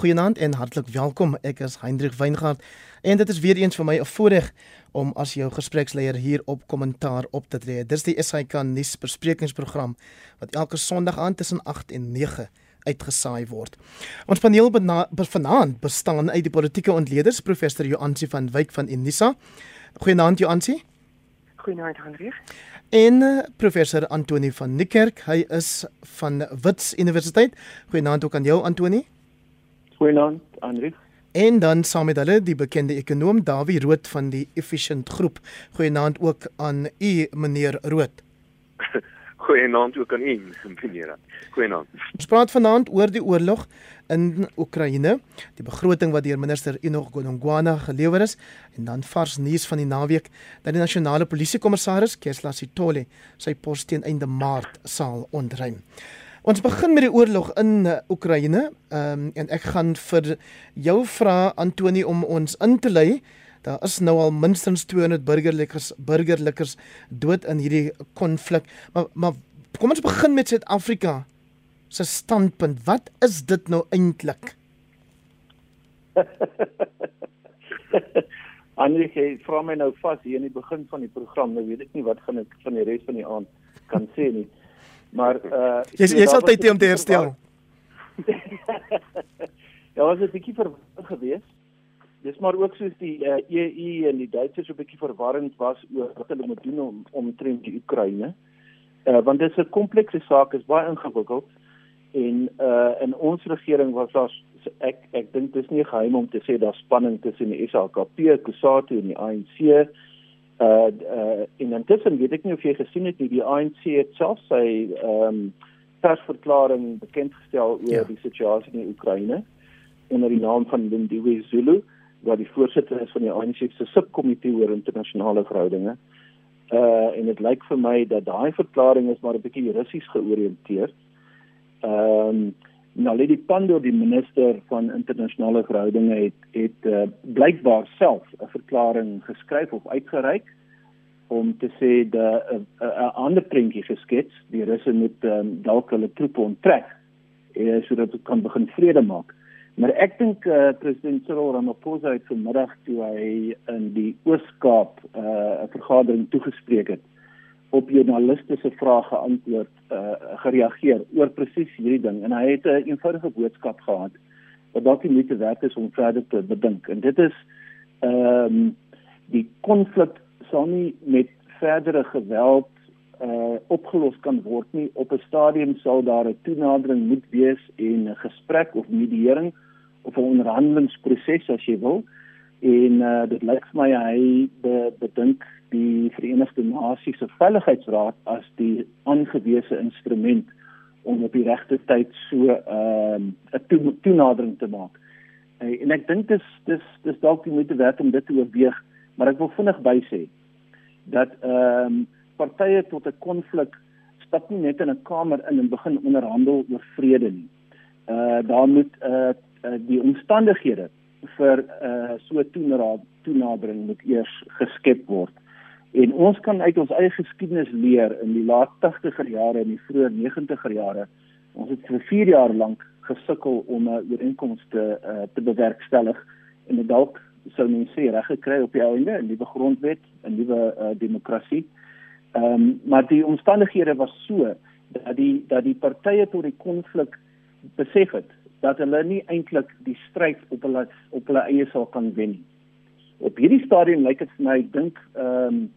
goeienaand en hartlik welkom. Ek is Hendrik Weingart en dit is weer eens vir my 'n voorreg om as jou gespreksleier hier op kommentaar op te tree. Dis die SAK nuus besprekingsprogram wat elke Sondag aand tussen 8 en 9 uitgesaai word. Ons paneel vanaand bestaan uit die politieke ontleeders professor Joansi van Wyk van Unisa. Goeienaand Joansi. Goeienaand Hendrik en eh, professor Antoni van Niekerk. Hy is van Wits Universiteit. Goeienaand ook aan jou Antoni. Goeienaand Andri. En dan saam met hulle die bekende ekonom Dawie Rood van die Efficient Groep. Goeienaand ook aan u meneer Rood. Goeienaand ook aan u meneer. Goeienaand. Ons praat vanaand oor die oorlog in Oekraïne, die begroting wat deur minister Enoch Godongwana gelewer is en dan vars nuus van die naweek dat die nasionale polisiekommissaris Kesla Sitole sy pos teen einde Maart sal ontruim. Ons begin met die oorlog in Oekraïne um, en ek gaan vir jou vra Antoni om ons in te lei. Daar is nou al minstens 200 burgerlikes burgerlikes dood in hierdie konflik. Maar maar kom ons begin met Suid-Afrika se standpunt. Wat is dit nou eintlik? Annelie, jy vra my nou vas hier in die begin van die program. Nou weet ek nie wat gaan ek van die res van die aand kan sê nie. Maar uh jy jy sal tyd hê om te herstel. ja, was 'n bietjie verward geweest. Dis maar ook soos die uh, EU en die Duitsers so 'n bietjie verwarrend was oor wat hulle moet doen om omtrent die Oekraïne. Uh want dit is 'n komplekse saak, is baie ingewikkeld en uh in ons regering was daar ek ek dink dit is nie geheim om te sê daar spanning tussen die SHKP, Kusatu en die ANC. Uh uh in intussen weet ek nie of jy gesien het nie die ANC het self sy ehm um, persverklaring bekend gestel oor ja. die situasie in Oekraïne onder die naam van Lindiwe Zulu wat die voorsitter is van die ANC se subkomitee oor internasionale verhoudinge. Uh en dit lyk vir my dat daai verklaring is maar 'n bietjie russies georiënteerd. Ehm um, nou Lady Pando die minister van internasionale verhoudinge het het uh, blykbaar self 'n verklaring geskryf of uitgereik om te sê 'n uh, uh, ander prentjie geskets die russe moet um, dalk hulle troepe onttrek uh, sodat hulle kan begin vrede maak. Maar ek dink uh, president Cyril Ramaphosa het vanmiddag toe hy in die Oos-Kaap 'n uh, vergadering toegespreek het op joernaliste se vrae geantwoord uh, gereageer oor presies hierdie ding en hy het 'n eenvoudige boodskap gehad wat dalk nie te werk is om verder te bedink en dit is ehm um, die konflik sal nie met verdere geweld uh opgelos kan word nie op 'n stadium sal daar 'n toenadering moet wees en 'n gesprek of mediering of 'n onderhandelingsproses as jy wil en uh, dit lyk vir my hy be, bedink die Verenigde Nasies se Veiligheidsraad as die aangewese instrument om op die regte tyd so 'n uh, toenadering te maak. Uh, en ek dink dis dis dis dalk die moeite werd om dit te oorweeg, maar ek wil vinnig bysê dat ehm um, partye tot 'n konflik stap nie net in 'n kamer in en begin onderhandel oor vrede nie. Uh daar moet uh, die omstandighede vir uh so toenadering moet eers geskep word. En ons kan uit ons eie geskiedenis leer in die laat 80er jare en die vroeë 90er jare. Ons het vir 4 jaar lank gesukkel om 'n ooreenkoms te uh, te bewerkstellig en dit dalk sou mense sê reg gekry op die einde in die grondwet, 'n nuwe uh, demokrasie. Ehm um, maar die omstandighede was so dat die dat die partye tot die konflik besef het dat hulle nie eintlik die stryd op hulle op hulle eie sal kan wen nie. Op hierdie stadium lyk dit vir my dink ehm um,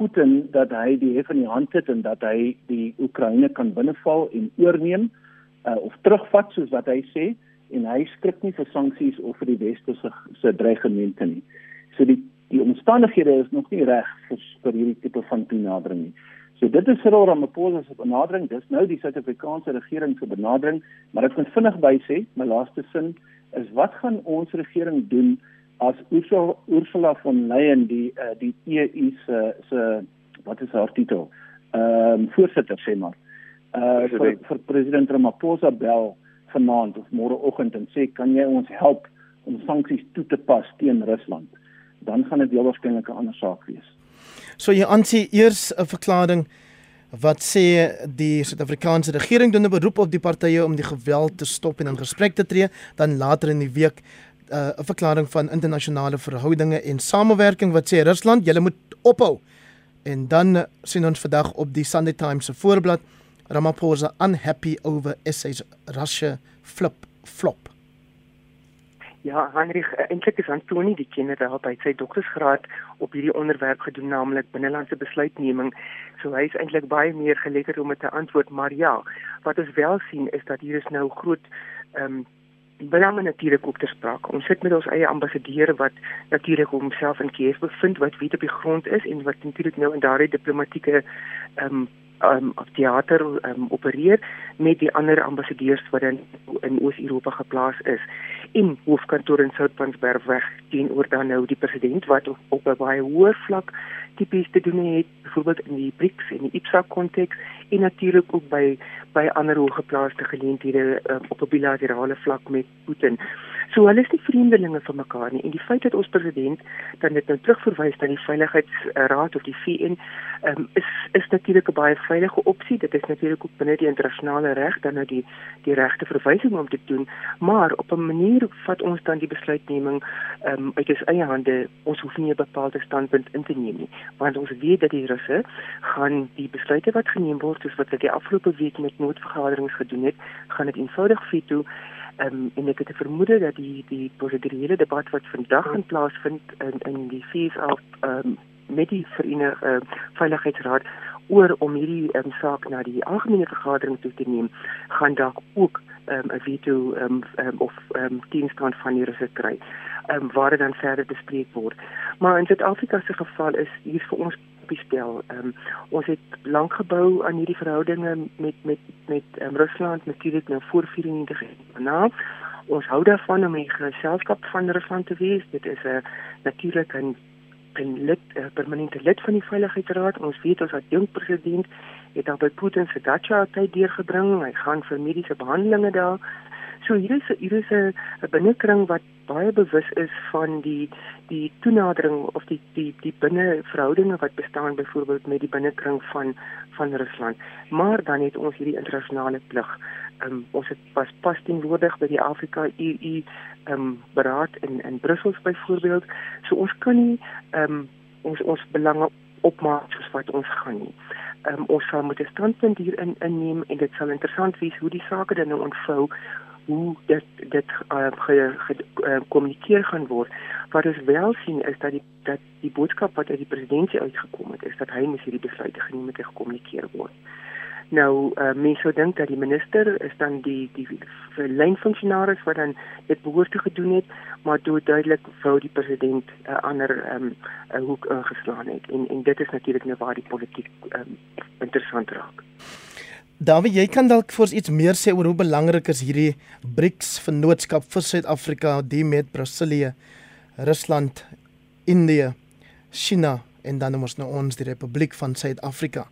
Putin dat hy die hef in die hand het en dat hy die Oekraïne kan binneval en oorneem uh, of terugvat soos wat hy sê en hy skrik nie vir sanksies of vir die weste se se dreigemente nie. So die die omstandighede is nog nie reg vir vir hierdie tipe van toenadering nie. So dit is Cyril Ramaphosa se benadering, dis nou die Suid-Afrikaanse regering se benadering, maar ek kan vinnig by sê, my laaste sin is wat gaan ons regering doen as Ursula, Ursula von Leyen die uh, die EU se se wat is haar titel? Ehm um, voorsitter sê maar. Uh vir, vir president Ramaphosa bel vanaand of môreoggend en sê kan jy ons help om sanksies toe te pas teen Rusland? Dan gaan dit heel waarskynlik 'n ander saak wees. So jy aansien eers 'n verklaring wat sê die Suid-Afrikaanse regering doen 'n beroep op die partye om die geweld te stop en in gesprek te tree, dan later in die week uh, 'n verklaring van internasionale verhoudinge en samewerking wat sê Rusland, julle moet ophou. En dan uh, sien ons vandag op die Sunday Times se voorblad Ramaphosa unhappy over SA's Russia flip flop. Ja, Heinrich, eh, eintlik is Antoni die generaal by sy doktorsgraad op hierdie onderwerp gedoen, naamlik binnelandse besluitneming. So hy is eintlik baie meer geletterd om te antwoord, maar ja, wat ons wel sien is dat hier is nou groot ehm um, belange natuurlik op te sprake. Ons sit met ons eie ambassadeur wat natuurlik homself in Kiev bevind wat weet op die grond is en wat natuurlik nou in daardie diplomatieke ehm um, um, teater um, opereer met die ander ambassadeurs wat in in Oos-Europa geplaas is. En hoofkantoor in Soutpansberg weg teenoor dan nou die president wat op, op 'n baie hoër vlak tipies te doen het byvoorbeeld in die BRICS en die IPSA konteks en natuurlik ook by by ander hoëgeplaaste geleenthede um, op 'n bilaterale vlak met Putin. So hulle is nie vreemdelinge van mekaar nie en die feit dat ons president dan dit nou terugverwys na die veiligheidsraad of die VN um, is is natuurlik 'n baie veilige opsie. Dit is natuurlik ook binne die internasionale reg dan nou die die regte verwysing om te doen, maar op 'n manier vat ons dan die besluitneming um, uit ons eie hande. Ons hoef nie 'n bepaalde standpunt in te neem nie, want ons weet dat die Russe gaan die besluite wat geneem word, soos wat hulle die afgelope week met noodvergaderings gedoen het, gaan dit eenvoudig veto um, en ek het 'n vermoede dat die die prosedurele debat wat vandag in plaas vind in in die FSA um, met die Verenigde uh, Veiligheidsraad oor om hierdie um, saak na die algemene vergadering toe te neem, gaan dalk ook 'n um, veto um, um, of um, teenstand van die Russe kry. Ehm um, waar dit dan verder bespreek word. Maar in Suid-Afrika se geval is hier vir ons spel. Ehm um, ons het lank gebou aan hierdie verhoudinge met met met um, Rusland natuurlik nou voor 94 na. Ons hou daarvan om 'n geselskap van Rusland te wees. Dit is 'n uh, natuurlik 'n 'n lid, 'n uh, permanente lid van die Veiligheidsraad. Ons weet ons jong president het al by Putin se dacha tyd deurgebring. Hy gaan vir mediese behandelinge daar. So hier is hier is 'n binnekring wat baie bewus is van die die toenadering of die die die binneverhoudinge wat bestaan byvoorbeeld met die binnekring van van Rusland. Maar dan het ons hierdie internasionale plig. Um, ons het pas pas teenwoordig by die Afrika EU um beraad in in Brussel byvoorbeeld. So ons kan nie um ons ons belange opmaak soos wat ons gaan nie. Um ons sal moet 'n standpunt hier in inneem en dit sal interessant wees hoe die sake dan nou ontvou hoe dit dit gekommunikeer uh, ge, uh, gaan word. Wat ons wel sien is dat die dat die boodskap wat uit die presidentsie uitgekom het is dat hy moet hierdie besluite geneem het en gekommunikeer word. Nou uh, mense sou dink dat die minister is dan die die lynfunksionaris wat dan dit behoort te gedoen het, maar toe duidelik wou die president 'n uh, ander um, uh, hoek ingeslaan het en en dit is natuurlik nou waar die politiek um, interessant raak. Dawie, jy kan dalk vir ons iets meer sê oor hoe belangrik is hierdie BRICS vennootskap vir Suid-Afrika, die met Brasilië, Rusland, Indië, China en dan ons nou ons die Republiek van Suid-Afrika.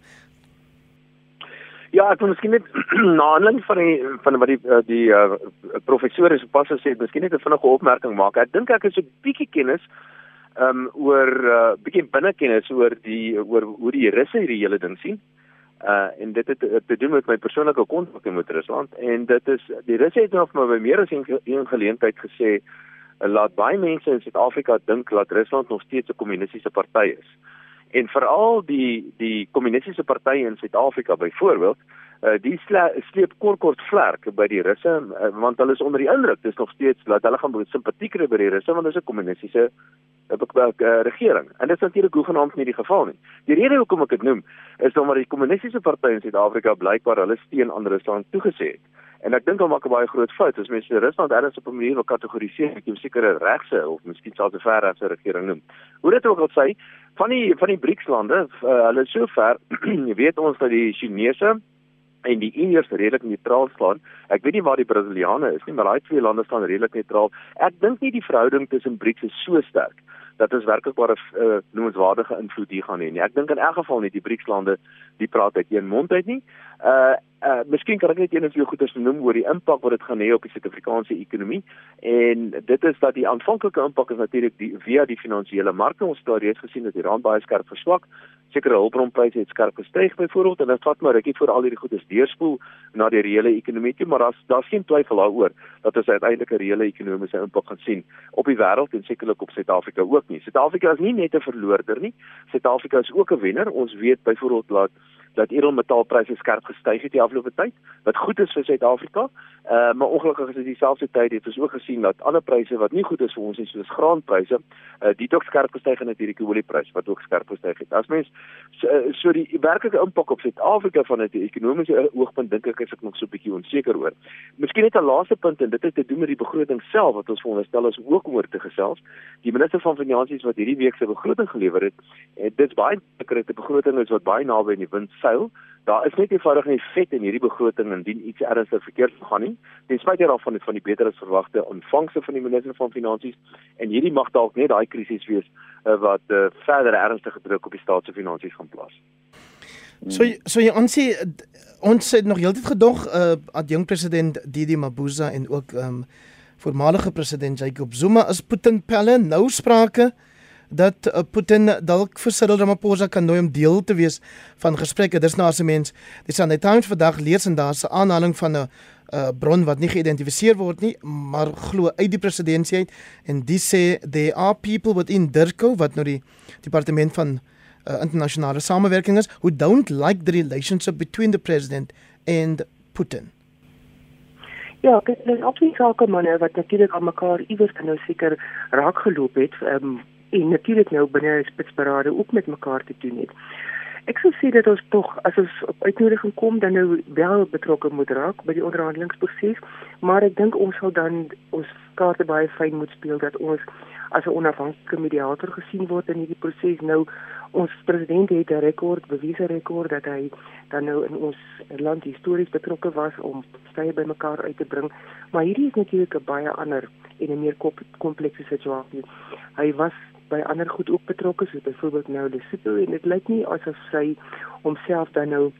Ja, ek wil miskien net na aanleiding van die van wat die eh, die uh, professor is pas gesê, miskien net 'n vinnige opmerking maak. Ek dink ek is 'n bietjie kennis um oor 'n uh, bietjie binnekennis oor die oor hoe die Russe hierdie hele ding sien uh en dit het te doen met my persoonlike kontak met Rusland en dit is die Russe het nog maar by meer as een geleentheid gesê uh, laat baie mense in Suid-Afrika dink dat Rusland nog steeds 'n kommunistiese party is. En veral die die kommunistiese partye in Suid-Afrika byvoorbeeld uh die sleep kort kort vlerk by die Russe uh, want hulle is onder die indruk dis nog steeds dat hulle gaan simpatiek kry by die Russe want hulle is 'n kommunistiese uh, regering. En dit is natuurlik hoegenaamd nie die geval nie. Die rede hoekom ek dit noem is omdat die kommunistiese party in Suid-Afrika blykbaar hulle steun aan Rusland toegesê het. En ek dink hulle maak 'n baie groot fout as mense Rusland ergens op 'n manier wil kategoriseer, ek dink sekere regse of miskien selfs 'n verregse regering noem. Hoe dit ook al sê, van die van die BRICS lande, uh, hulle is so ver, jy weet ons dat die Chinese en die Indiërs redelik neutraal staan. Ek weet nie waar die Brasiliane is nie, maar daai twee lande staan redelik neutraal. Ek dink nie die verhouding tussen BRICS is so sterk dat ons werklik waar 'n uh, noemenswaardige invloed hier gaan hê nie. Ek dink in elk geval nie die BRICS lande die praat uit een mond uit nie. Uh uh miskien kan ek net een of twee goeders noem oor die impak wat dit gaan hê op die Suid-Afrikaanse ekonomie. En dit is dat die aanvanklike impak is natuurlik die via die finansiële markte. Ons het reeds gesien dat die rand baie skerp verswak. Sekere hulpbronpryse het skerp gestyg byvoorbeeld. En dit vat maar rukkie voor al hierdie goedes deurspoel na die reële ekonomie toe. Maar daar's daar's geen twyfel daaroor dat ons uiteindelik 'n reële ekonomiese impak gaan sien op die wêreld en sekerlik op Suid-Afrika ook nie. Suid-Afrika is nie net 'n verloorder nie. Suid-Afrika is ook 'n wenner. Ons weet byvoorbeeld dat dat edelmetaalpryse skerp gestyg het die afgelope tyd wat goed is vir Suid-Afrika. Uh maar ongelukkig is dit dieselfde tyd het ons ook gesien dat ander pryse wat nie goed is vir ons nie soos graanpryse, uh dit ook skerp gestyg en natuurlik die oliepryse wat ook skerp gestyg het. As mens so, uh, so die werklike impak op Suid-Afrika van 'n ekonomiese oogpunt dink ek is ek nog so 'n bietjie onseker oor. Miskien net 'n laaste punt en dit het te doen met die begroting self wat ons veronderstel is ook om oor te gesels. Die minister van finansies wat hierdie week sy begroting gelewer het, dit baie sekerheid 'n begroting is wat baie naby aan die wind seil. Daar is net eenvoudig nie vet in hierdie begroting indien iets ernstig verkeerd gaan nie. Ten spyte daarvan het van die beter as verwagte ontvangse van die minister van finansies en hierdie mag dalk net daai krisis wees uh, wat uh, verder ernstige druk op die staat se finansies gaan plaas. So so jy aansê ons het nog heeltyd gedog uh adjunk president Didi Mabuza en ook um voormalige president Jacob Zuma as Putin pelle nou sprake dat uh, Putin dalk vir Cyril Ramaphosa kan nooi om deel te wees van gesprekke. Dis nou as 'n mens, die Times vandag lees en daar's 'n aanhaling van 'n uh, bron wat nie geïdentifiseer word nie, maar glo uit die presidentskap uit en die sê there are people within DIRCO wat nou die departement van uh, internasionale samewerking is who don't like the relationship between the president and Putin. Ja, dit is altyd sake manne wat natuurlik aan mekaar iewers nou seker raak geloop het. Ehm um, en natuurlik nou binne spitsberade ook met mekaar te doen het. Ek sou sê dat ons tog as ons op uitnodiging kom dan nou wel betrokke moet raak by die onderhandelingsproses, maar ek dink ons sal dan ons kaarte baie fyn moet speel dat ons as 'n onafhanklike mediator gesien word in hierdie proses. Nou ons president het 'n rekord, bewyse rekord dat hy dan nou in ons land histories betrokke was om partye bymekaar uit te bring, maar hierdie is natuurlik 'n baie ander en 'n meer komplekse situasie. Hy was by ander goed ook betrokke soos byvoorbeeld nou Lesotho en dit lyk nie asof sy homself dan nou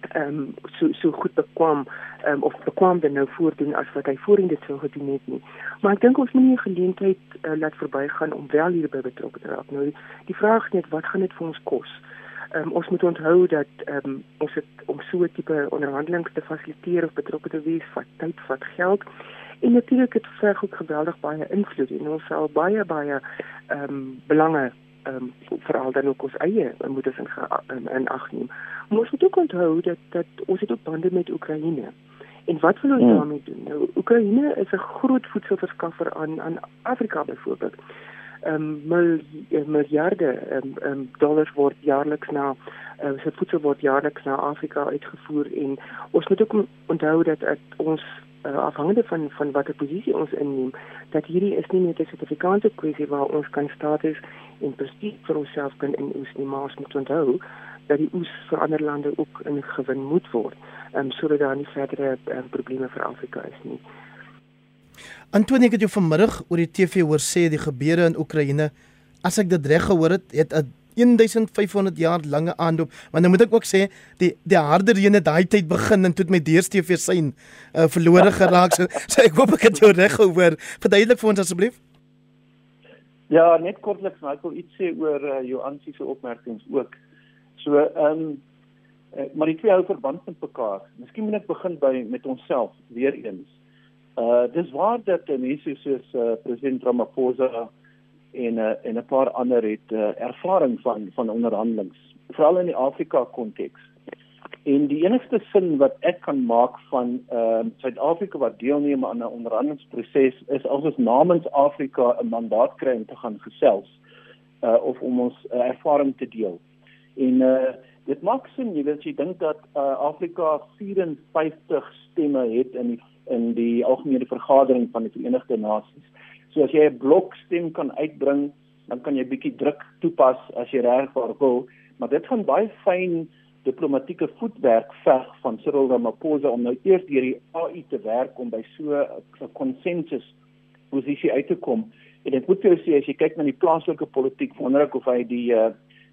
ehm um, so so goed bekwam ehm um, of bekwam dan nou voordoen as wat hy voorheen dit sou gedoen het nie. Maar ek dink ons moet nie 'n geleentheid uh, laat verbygaan om wel hierby betrokke te raak. Nou die, vraag net wat gaan dit vir ons kos? Ehm um, ons moet onthou dat ehm um, ons het om so 'n tipe onderhandelinge te fasiliteer of betrokke te wees, vat tyd, vat geld. En natuurlik het verg ook geweldig baie invloed en ons sal baie baie ehm um, belange ehm um, veral dan ook ons eie moet ons in, in, in ag neem. Maar ons moet ook onthou dat dat ons het ook bande met Oekraïne. En wat wil ons hmm. daarmee doen? Nou Oekraïne is 'n groot voedselverskaffer aan aan Afrika byvoorbeeld. Ehm um, miljarde ehm um, um, dollars word jaarliks na uh, se voedsel word jaarliks na Afrika uitgevoer en ons moet ook onthou dat, dat ons uh, afhangende van van watter posisie ons inneem dat hierdie is nie net 'n sertifikaat kwessie waar ons kan status en prestief vir onsself kan in ons nie maar ons moet onthou dat die oes vir ander lande ook ingewin moet word um, sodat daar nie verdere um, probleme vir Afrika is nie. Antonie het jou vanmiddag oor die TV hoor sê die gebeure in Oekraïne as ek dit reg gehoor het het 'n 1500 jaar lange aanloop. Maar nou moet ek ook sê die die harde reën het daai tyd begin en toe met DStv syn uh, verlore geraak. So, so ek hoop ek het jou reg gehoor. Verduidelik vir ons asseblief. Ja, net kortliks, maar ek wil iets sê oor uh, jou aansie se opmerkings ook. So, ehm um, maar die twee hou verband met mekaar. Miskien moet ek begin by met onsself weer eens. Uh dis waar dat mense soos uh, president Ramaphosa en uh, en 'n paar ander het uh, ervaring van van onderhandelings veral in die Afrika konteks. En die enigste sin wat ek kan maak van ehm uh, Suid-Afrika wat deelneem aan 'n onderhandelingsproses is as ons namens Afrika 'n mandaat kry om te gaan gesels uh of om ons uh, ervaring te deel. En uh dit maak sin jy weet jy dink dat uh, Afrika 54 stemme het in die in die algemene vergadering van die Verenigde Nasies. So as jy 'n blokstem kan uitbring, dan kan jy bietjie druk toepas as jy regwaar wil, maar dit gaan baie fyn diplomatieke voetwerk verg van Cyril Ramaphosa om nou eers deur die AU te werk om by so 'n konsensus posisie uit te kom. En ek moet vir jou sê as jy kyk na die plaaslike politiek, wonder ek of hy die uh,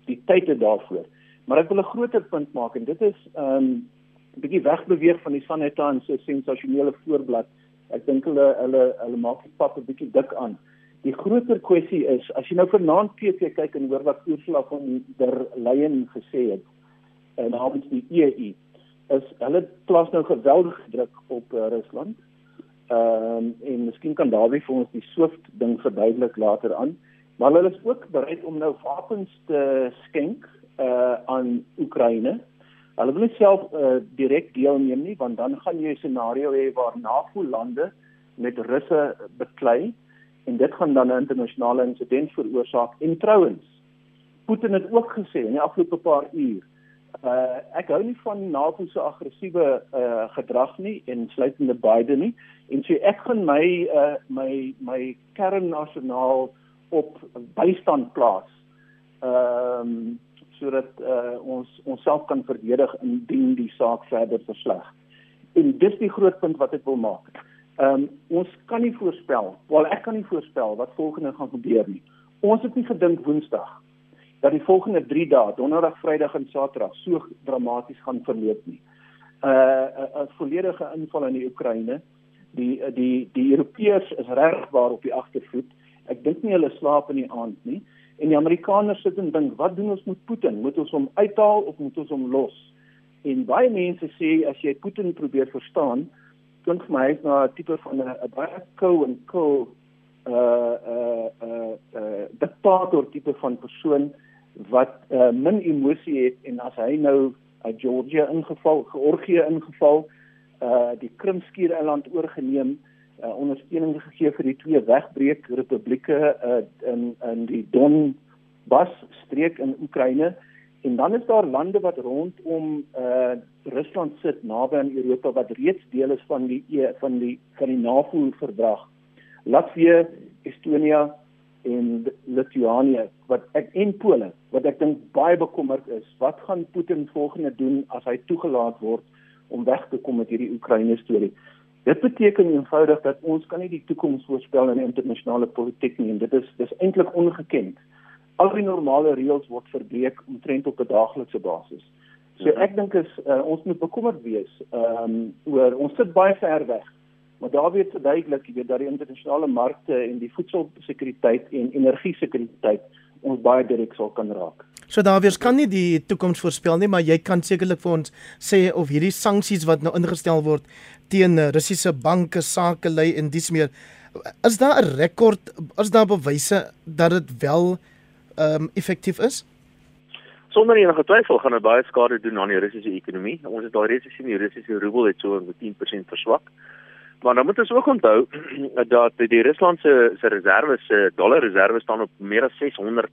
die tyd het daarvoor. Maar ek wil 'n groter punt maak en dit is ehm um, bietjie wegbeweeg van die Sanheta se sensasionele voorblad. Ek dink hulle hulle hulle maak die pap 'n bietjie dik aan. Die groter kwessie is as jy nou vanaand TV kyk en hoor wat Ursula von der Leyen gesê het en uh, namens die EU is hulle plaas nou geweldige druk op uh, Rusland. Ehm um, en miskien kan Dawie vir ons die Swift ding verduidelik later aan. Maar hulle is ook bereid om nou wapens te skenk uh aan Oekraïne. Hulle wil nie self uh, direk deelneem nie want dan gaan jy 'n scenario hê waar NAVO-lande met Russe beklei en dit gaan dan 'n internasionale insident veroorsaak. En trouens, Putin het ook gesê in die afgelope paar uur, uh ek hou nie van NAVO se aggressiewe uh gedrag nie en sluitende Biden nie en so ek gaan my uh my my kernnasionaal op bystand plaas. Ehm um, sodat uh, ons onsself kan verdedig indien die saak verder versleg. En dis die groot punt wat ek wil maak. Ehm um, ons kan nie voorspel, wel ek kan nie voorspel wat volgende gaan gebeur nie. Ons het nie gedink Woensdag dat die volgende 3 dae, Donderdag, Vrydag en Saterdag so dramaties gaan verloop nie. Uh 'n volledige inval in die Oekraïne. Die die die Europeërs is regbaar op die agtervoet. Ek dink nie hulle slaap in die aand nie. En die Amerikaners sit en dink, wat doen ons met Putin? Moet ons hom uithaal of moet ons hom los? En baie mense sê as jy Putin probeer verstaan, klink vir my hy's na 'n tipe van 'n baie cool en cool uh uh uh uh diktator tipe van persoon wat uh, min emosie het en as hy nou uit Georgia ingeval, Georgië ingeval, uh die Krimskiereiland oorgeneem, uh, ondersteuning gegee vir die twee wegbreek republieke uh, in in die Donbas streek in Oekraïne en dan is daar lande wat rondom uh, Rusland sit naby aan Europa wat reeds deel is van die van die van die NAVO verdrag. Latvië, Estonia en Lithuania wat ek en Pole wat ek dink baie bekommerd is. Wat gaan Putin volgende doen as hy toegelaat word om weg te kom met hierdie Oekraïne storie? Dit beteken eenvoudig dat ons kan nie die toekoms voorspel in die internasionale politiek nie en dit is dis eintlik ongekend. Al die normale reëls word verbreek omtrent op 'n daaglikse basis. So ek dink is uh, ons moet bekommerd wees ehm um, oor ons sit baie ver weg. Maar daar weet verduidelik jy weet dat die internasionale markte en die voedselsekuriteit en energie sekuriteit ons baie direk sal kan raak. So Davies kan nie die toekoms voorspel nie, maar jy kan sekerlik vir ons sê of hierdie sanksies wat nou ingestel word teen Russiese banke, sakelei en dis meer is daar 'n rekord, is daar bewyse dat dit wel ehm um, effektief is? Sonder enige twyfel gaan dit baie skade doen aan die Russiese ekonomie. Ons het daai reeds gesien die Russiese roebel het so met 10% verswak. Maar dan moet ons ook onthou dat die Ruslandse se reserve se dollarreserve staan op meer as 600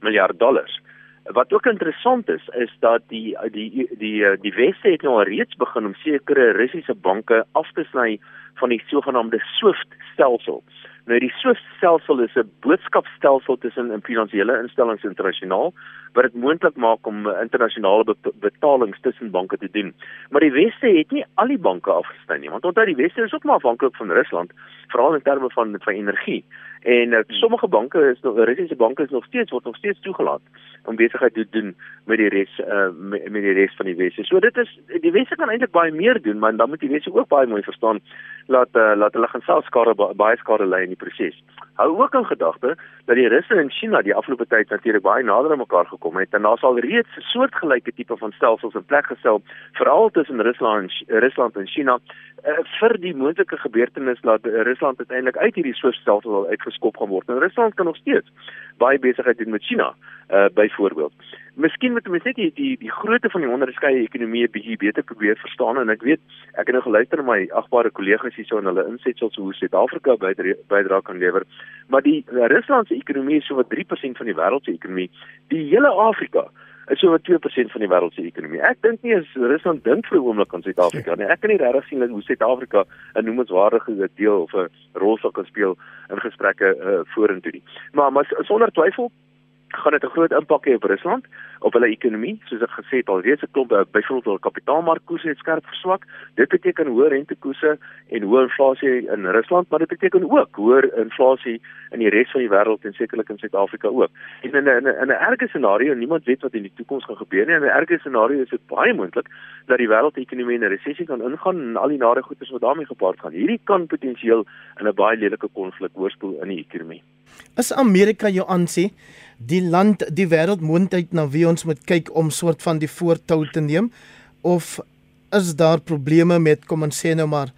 miljard dollars. Wat ook interessant is, is dat die die die die, die Weste het nou reeds begin om sekere Russiese banke af te sny van die sogenaamde SWIFT stelsel. Nou die SWIFT stelsel is 'n boodskapstelsel tussen finansiële instellings internasionaal wat dit moontlik maak om internasionale betalings tussen banke te doen. Maar die Weste het nie al die banke afgesny nie, want onthou die Weste is ook maar afhanklik van Rusland, veral in terme van van energie. En uh, sommige banke is nog Russiese banke is nog steeds word nog steeds toegelaat om besigheid te doen met die res uh, met, met die res van die Weste. So dit is die Weste kan eintlik baie meer doen, maar dan moet die Weste ook baie mooi verstaan laat uh, laat hulle gaan self skade baie skade ly in die proses. Hou ook in gedagte dat die Russe en China die afgelope tyd natuurlik baie nader aan mekaar gekom het en daar sal reeds 'n soortgelyke tipe van stelsels in plek gestel veral tussen Rusland en Rusland en China uh, vir die moontlike gebeurtenis dat Rusland uiteindelik uit hierdie soortstelsel uitgeskop gaan word. En Rusland kan nog steeds baie besigheid doen met China uh byvoorbeeld. Miskien moet mense net die die die grootte van die onderskeie ekonomieë bietjie beter probeer verstaan en ek weet ek het nou geluister na my agbare kollegas hierso en hulle insetsels hoe Suid-Afrika bydra kan lewer. Maar die Rusland se ekonomie is so wat 3% van die wêreld se ekonomie. Die hele Afrika is so wat 2% van die wêreld se ekonomie. Ek dink nie as Rusland dink vir 'n oomblik aan Suid-Afrika nie. Ek kan nie regtig sien hoe Suid-Afrika 'n noemenswaardige deel of 'n rol sou kan speel in gesprekke uh, vorentoe nie. Maar maar sonder twyfel gaan dit 'n groot impak hê op Rusland op hulle ekonomie. Soos ek gesê het alreeds 'n klomp byvoorbeeld hul kapitaalmarkkoerse het skerp verswak dit beteken hoër rentekoerse en hoë inflasie in Rusland maar dit beteken ook hoër inflasie in die res van die wêreld en sekerlik in Suid-Afrika ook. En in 'n in 'n erge scenario niemand weet wat in die toekoms gaan gebeur nie. In 'n erge scenario is dit baie moontlik dat die wêreldekonomie in 'n resessie kan ingaan en al die nare goeders wat daarmee gepaard gaan. Hierdie kan potensieel in 'n baie lelike konflik oorspoel in die ekonomie Is Amerika jou aansê die land die wêreldmoondheid na wie ons moet kyk om soort van die voortou te neem? Of is daar probleme met kom ons sê nou maar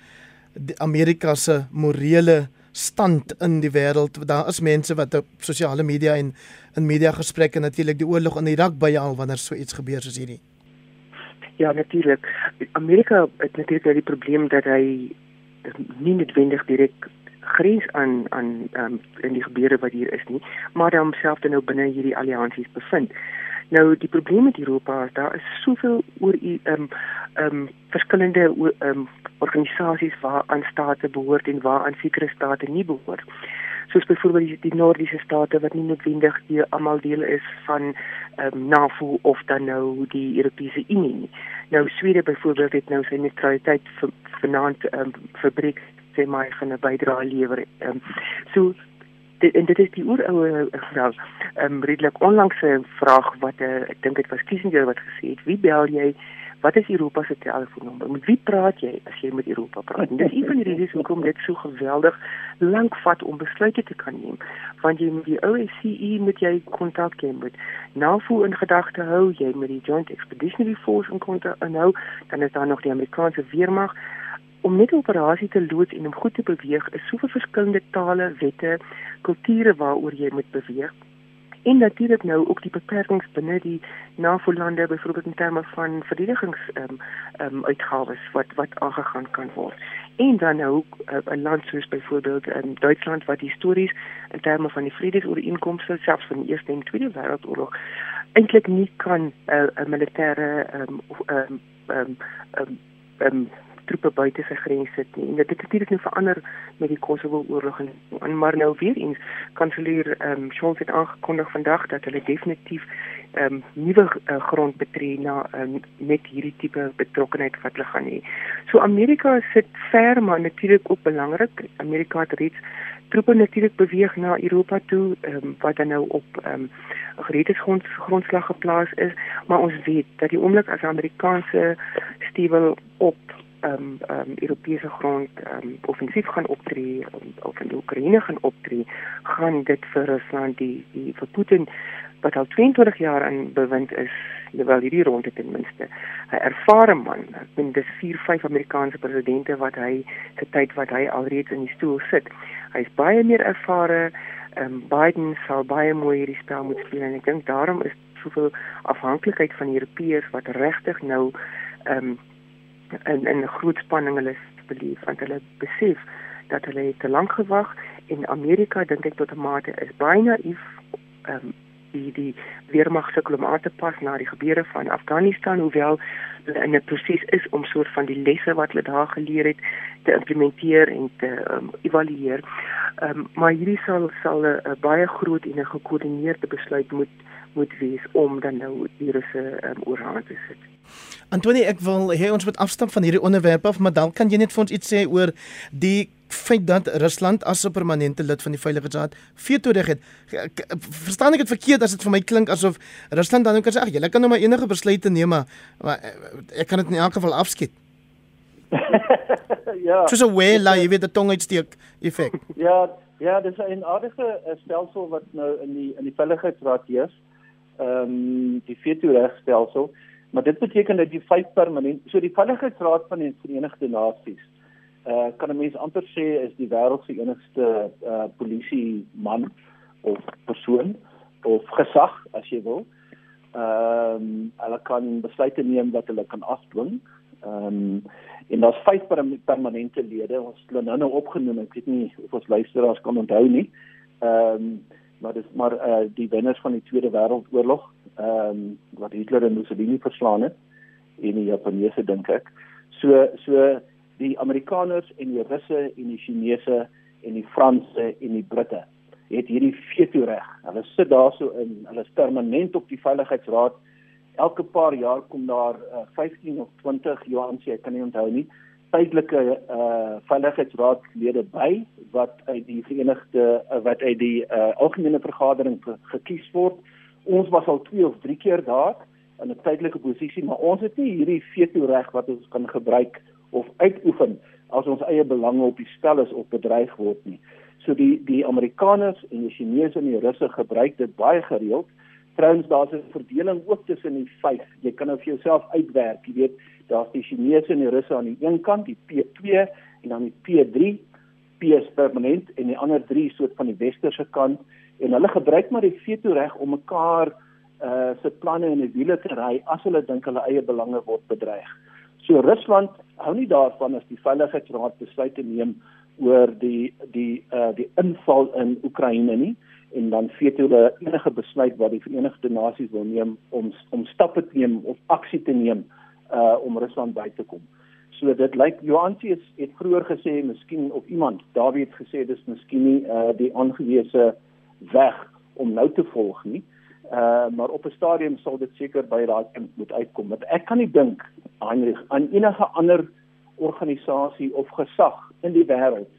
Amerika se morele stand in die wêreld? Daar is mense wat op sosiale media en in media gesprekke natuurlik die oorlog in Irak byhaal wanneer so iets gebeur soos hierdie. Ja natuurlik. Amerika het natuurlik die probleem dat hy nie noodwendig direk grens aan aan um, in die gebeure wat hier is nie, maar dan homself dan nou binne hierdie alliansies bevind. Nou die probleem met Europa is daar is soveel oor u ehm ehm verskillende ehm um, organisasies waar aan state behoort en waar aan sekere state nie behoort. Soos byvoorbeeld die, die Noordiese state wat nie noodwendig die almal deel is van ehm um, NAVO of dan nou die Europese Unie nie. Nou Swede byvoorbeeld het nou sy neutraliteit vanaand ehm um, verbreek sê maar hy gaan 'n bydrae lewer. Ehm um, so dit en dit is die oeroue vraag. Ehm um, redelik onlangse vraag wat uh, ek dink dit was Kissinger wat gesê het, wie bel jy? Wat is Europa se telefoonnommer? Met wie praat jy as jy met Europa praat? En dis een van die redes hoekom dit so geweldig lank vat om besluite te kan neem. Want jy met die OSCE met jy kontak hê met NAVO in gedagte hou, jy met die Joint Expeditionary Force in kontak hou, dan is daar nog die Amerikaanse weermag om net operasie te loods en om goed te beweeg is soveel verskillende tale, wette, kulture waaroor jy moet beweeg. En natuurlik nou ook die beperkings binne die NAVO-lande byvoorbeeld in terme van verdedigings ehm um, ehm um, uitgawes wat wat aangegaan kan word. En dan nou eh, 'n uh, land soos byvoorbeeld in um, Duitsland wat histories in terme van die vredesooreenkomste selfs van die Eerste en Tweede Wêreldoorlog eintlik nie kan 'n uh, 'n militêre ehm um, ehm um, ehm um, troepe buite sy grense sit nie. En dit het natuurlik nou verander met die Kosovo oorlog en, en maar nou weer eens kanselier ehm um, Scholz het aangekondig vandag dat hulle definitief ehm um, nuwe uh, grond betree na um, met hierdie tipe betrokkenheid wat hulle gaan hê. So Amerika sit ver maar natuurlik ook belangrik. Amerika het reeds troepe natuurlik beweeg na Europa toe um, wat dan nou op ehm um, gereedheidsgrond grondslag geplaas is, maar ons weet dat die oomblik as Amerikaanse stuwel op um um Europese grond um offensief gaan optree um, of in Oekraïne gaan optree, gaan dit vir Rusland die die vir Putin wat al 22 jaar in bewind is, wel hierdie ronde ten minste. 'n Ervare man. Ek dink dis 4, 5 Amerikaanse presidente wat hy se tyd wat hy alreeds in die stoel sit. Hy's baie meer ervare. Um Biden sal baie mooi hierdie spel moet speel en ek dink daarom is soveel afhanklikheid van Europeërs wat regtig nou um in in groot spanning hulle beleef want hulle besef dat hulle te lank gewag en Amerika dink ek tot 'n mate is baie naïef um, die die weermag sukkel om aan te pas na die gebeure van Afghanistan hoewel hulle in 'n proses is om soort van die lesse wat hulle daar geleer het te implementeer en te um, evalueer. Um, maar hierdie sal sal 'n baie groot en 'n gekoördineerde besluit moet moet wees om dan nou die russe um, oorhand te sit. Antonie, ek wil hê ons moet afstap van hierdie onderwerp af, maar dan kan jy net vir ons iets sê oor die feit dat Rusland as 'n permanente lid van die Veiligheidsraad veto reg het. Verstaan ek dit verkeerd as dit vir my klink asof Rusland dan kan sê ag, julle kan nou maar enige besluite neem, maar, maar ek kan dit in elk geval afskiet. ja. Dis 'n way la, jy weet die tong uitsteek effek. ja, ja, dis 'n aardige eh, stelsel wat nou in die in die Veiligheidsraad heers. Ehm um, die veto reg stelsel. Maar dit beteken dat die vyf permanent so die Veiligheidsraad van die Verenigde Nasies uh kan 'n mens amper sê is die wêreld se enigste uh polisie man of persoon of gesag as jy wil. Ehm um, hulle kan besluite neem wat hulle kan afdwing. Ehm um, en daar's vyf permanente lede. Ons het hulle nou nou opgenoem. Ek weet nie of ons luisteraars kan onthou nie. Ehm um, maar dis maar uh die wenners van die Tweede Wêreldoorlog ehm um, wat Hitler en Mussolini verslaan het en die Japaneese dink ek. So so die Amerikaners en die Russe en die Chinese en die Franse en die Britte het hierdie veto reg. Hulle sit daarso in, hulle is permanent op die veiligheidsraad. Elke paar jaar kom daar uh, 15 of 20 Johan sê ek kan nie onthou nie tydelike uh veiligheidsraadlede by wat uit die verenigde uh, wat uit die uh, algemene vergadering ge gekies word. Ons was al 2 of 3 keer daar in 'n tydelike posisie, maar ons het nie hierdie veto reg wat ons kan gebruik of uitoefen as ons eie belange op die spel is of bedreig word nie. So die die Amerikaners en die Chinese en die Russe gebruik dit baie gereeld. Trouens daar's 'n verdeling ook tussen die vyf. Jy kan nou vir jouself uitwerk, jy weet, daar's die Chinese en die Russe aan die een kant, die P2 en dan die P3. P is permanent en die ander 3 soort van die westerse kant en hulle gebruik maar die veto reg om mekaar uh se planne in die wiele te ry as hulle dink hulle eie belange word bedreig. So Rusland hou nie daarvan as die Veiligheidsraad besluit te neem oor die die uh die inval in Oekraïne nie en dan veto hulle enige besluit wat die Verenigde Nasies wil neem om om stappe te neem of aksie te neem uh om Rusland by te kom. So dit lyk Johansi het, het vroeër gesê miskien of iemand Dawie het gesê dis miskien nie uh die aangewese weg om nou te volg nie. Uh maar op 'n stadium sal dit seker by daai punt moet uitkom. Want ek kan nie dink Heinrich aan enige ander organisasie of gesag in die wêreld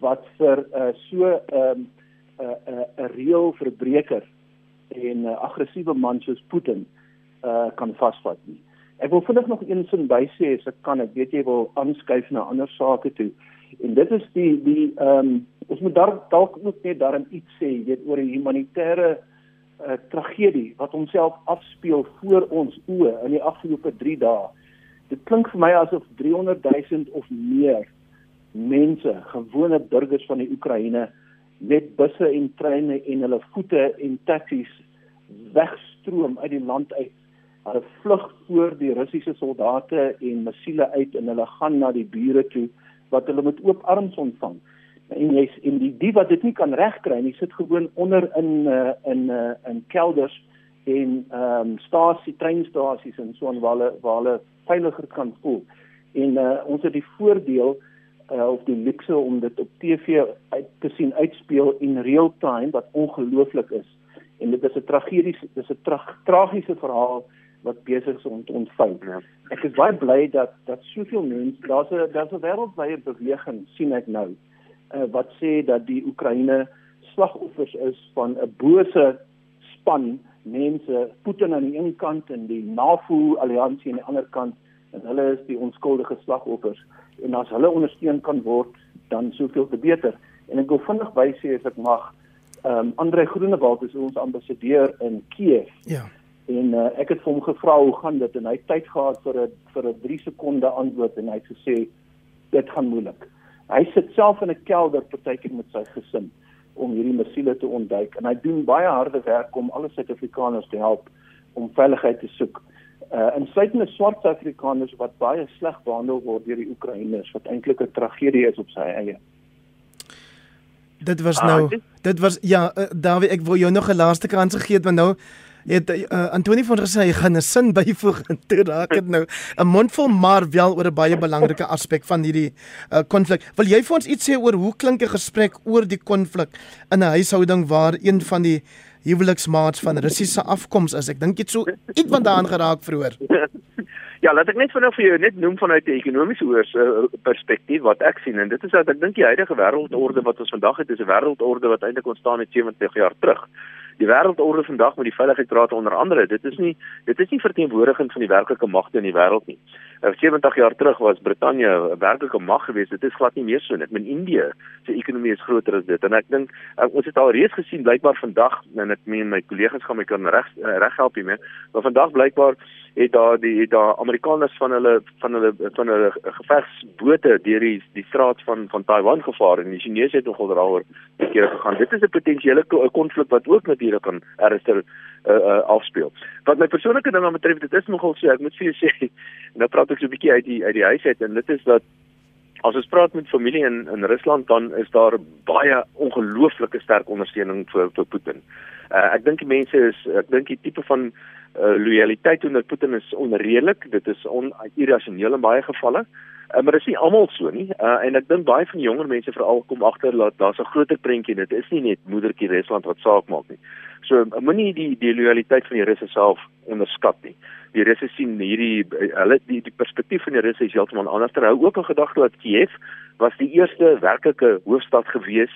wat vir uh so 'n um, 'n uh, 'n uh, 'n reël verbreker en 'n uh, aggressiewe man soos Putin uh kan vasvat nie. Ek wil vinnig nog een sin bysê as ek kan. Ek weet jy wil aanskuif na ander sake toe. En dit is die die ehm um, ons moet daar dalk ook net daarin iets sê, weet oor die humanitêre uh, tragedie wat homself afspeel voor ons oë in die afgelope 3 dae. Dit klink vir my asof 300 000 of meer mense, gewone burgers van die Oekraïne met busse en treine en hulle voete en taksies wegstroom uit die land uit Hulle vlug voor die Russiese soldate en missiele uit en hulle gaan na die bure toe wat hulle met oop arms ontvang. En jy's en die die wat dit nie kan regkry nie, sit gewoon onder in uh, in uh, in kelders en ehm um, stasie treinstasies en so en waar hulle waar hulle veiliger kan voel. En uh, ons het die voordeel uh, of die luxe om dit op TV uit te sien uitspeel in real time wat ongelooflik is. En dit is 'n tragediese dis 'n tra tragiese verhaal wat besig is om te ontvou. Ja. Ek is baie bly dat dat soveel mense daar's 'n daar's 'n wêreldwye beweging sien ek nou uh, wat sê dat die Oekraïne slagoffers is van 'n bose span mense Putin aan die een kant en die NAVO alliansie aan die ander kant en hulle is die onskuldige slagoffers en as hulle ondersteun kan word dan soveel te beter. En ek wil vinnig bysê as ek mag ehm um, Andre Groenewald is ons ambassadeur in Kiev. Ja en uh, ek het vir hom gevra hoe gaan dit en hy het tyd gehad vir 'n vir 'n 3 sekonde antwoord en hy het gesê dit gaan moeilik. Hy sit self in 'n kelder partykeer met sy gesin om hierdie missiele te ontduik en hy doen baie harde werk om alle Suid-Afrikaners te help om veiligheid te soek. Uh insluitende swart Suid-Afrikaners wat baie sleg behandel word deur die Oekraïners wat eintlik 'n tragedie is op sy eie. Dit was nou ah, dit was ja uh, Dawie ek wil jou nog 'n laaste kans gegee het want nou het uh, Antonie van gesê hy gaan 'n sin byvoeg en toe raak dit nou 'n mondvol maar wel oor 'n baie belangrike aspek van hierdie konflik. Uh, Wil jy vir ons iets sê oor hoe klink 'n gesprek oor die konflik in 'n huishouding waar een van die huweliksmaats van Russiese afkoms is? Ek dink dit so iets van daaraan geraak vroeër. Ja, laat ek net vinnig vir jou net noem vanuit 'n ekonomiese oors uh, perspektief wat ek sien en dit is dat ek dink die huidige wêreldorde wat ons vandag het is 'n wêreldorde wat eintlik ontstaan het 70 jaar terug die wêreldorde vandag met die veiligheidsraad onder andere dit is nie dit is nie verteenwoordiging van die werklike magte in die wêreld nie. Uh, 70 jaar terug was Brittanje 'n werklike mag geweest. Dit is glad nie meer so nie. Ek meen Indië se ekonomie is groter as dit en ek dink uh, ons het al reeds gesien blykbaar vandag en ek meen my kollegas gaan my kan reg uh, reg help hiermee. Maar vandag blykbaar het daar die het daar Amerikaners van hulle van hulle van hulle gevegsbote deur die die straat van van Taiwan gevaar en die Chinese het nogal daaroor keer gegaan. Dit is 'n potensiële konflik wat ook natuurlik kan ernstig uh, uh, afspeel. Wat my persoonlike ding aan betref, dit is nogal so, ek moet vir jou sê, nou praat ek so 'n bietjie uit die uit die huis uit en dit is dat as ons praat met familie in in Rusland dan is daar baie ongelooflike sterk ondersteuning vir vir Putin. Uh, ek dink die mense is ek dink die tipe van uh, loyaliteit teenoor Putin is onredelik. Dit is onirrasioneel in baie gevalle. Uh, maar dit is nie almal so nie. Uh, en ek dink baie van die jonger mense veral kom agter dat daar's 'n groter prentjie. Dit is nie net moedertjie Rusland wat saak maak nie. So moenie die die loyaliteit van die Russe self onderskat nie. Die Russe sien hierdie hulle die die perspektief van die Russe is heeltemal anders. Terhou ook 'n gedagte dat Kiev was die eerste werklike hoofstad gewees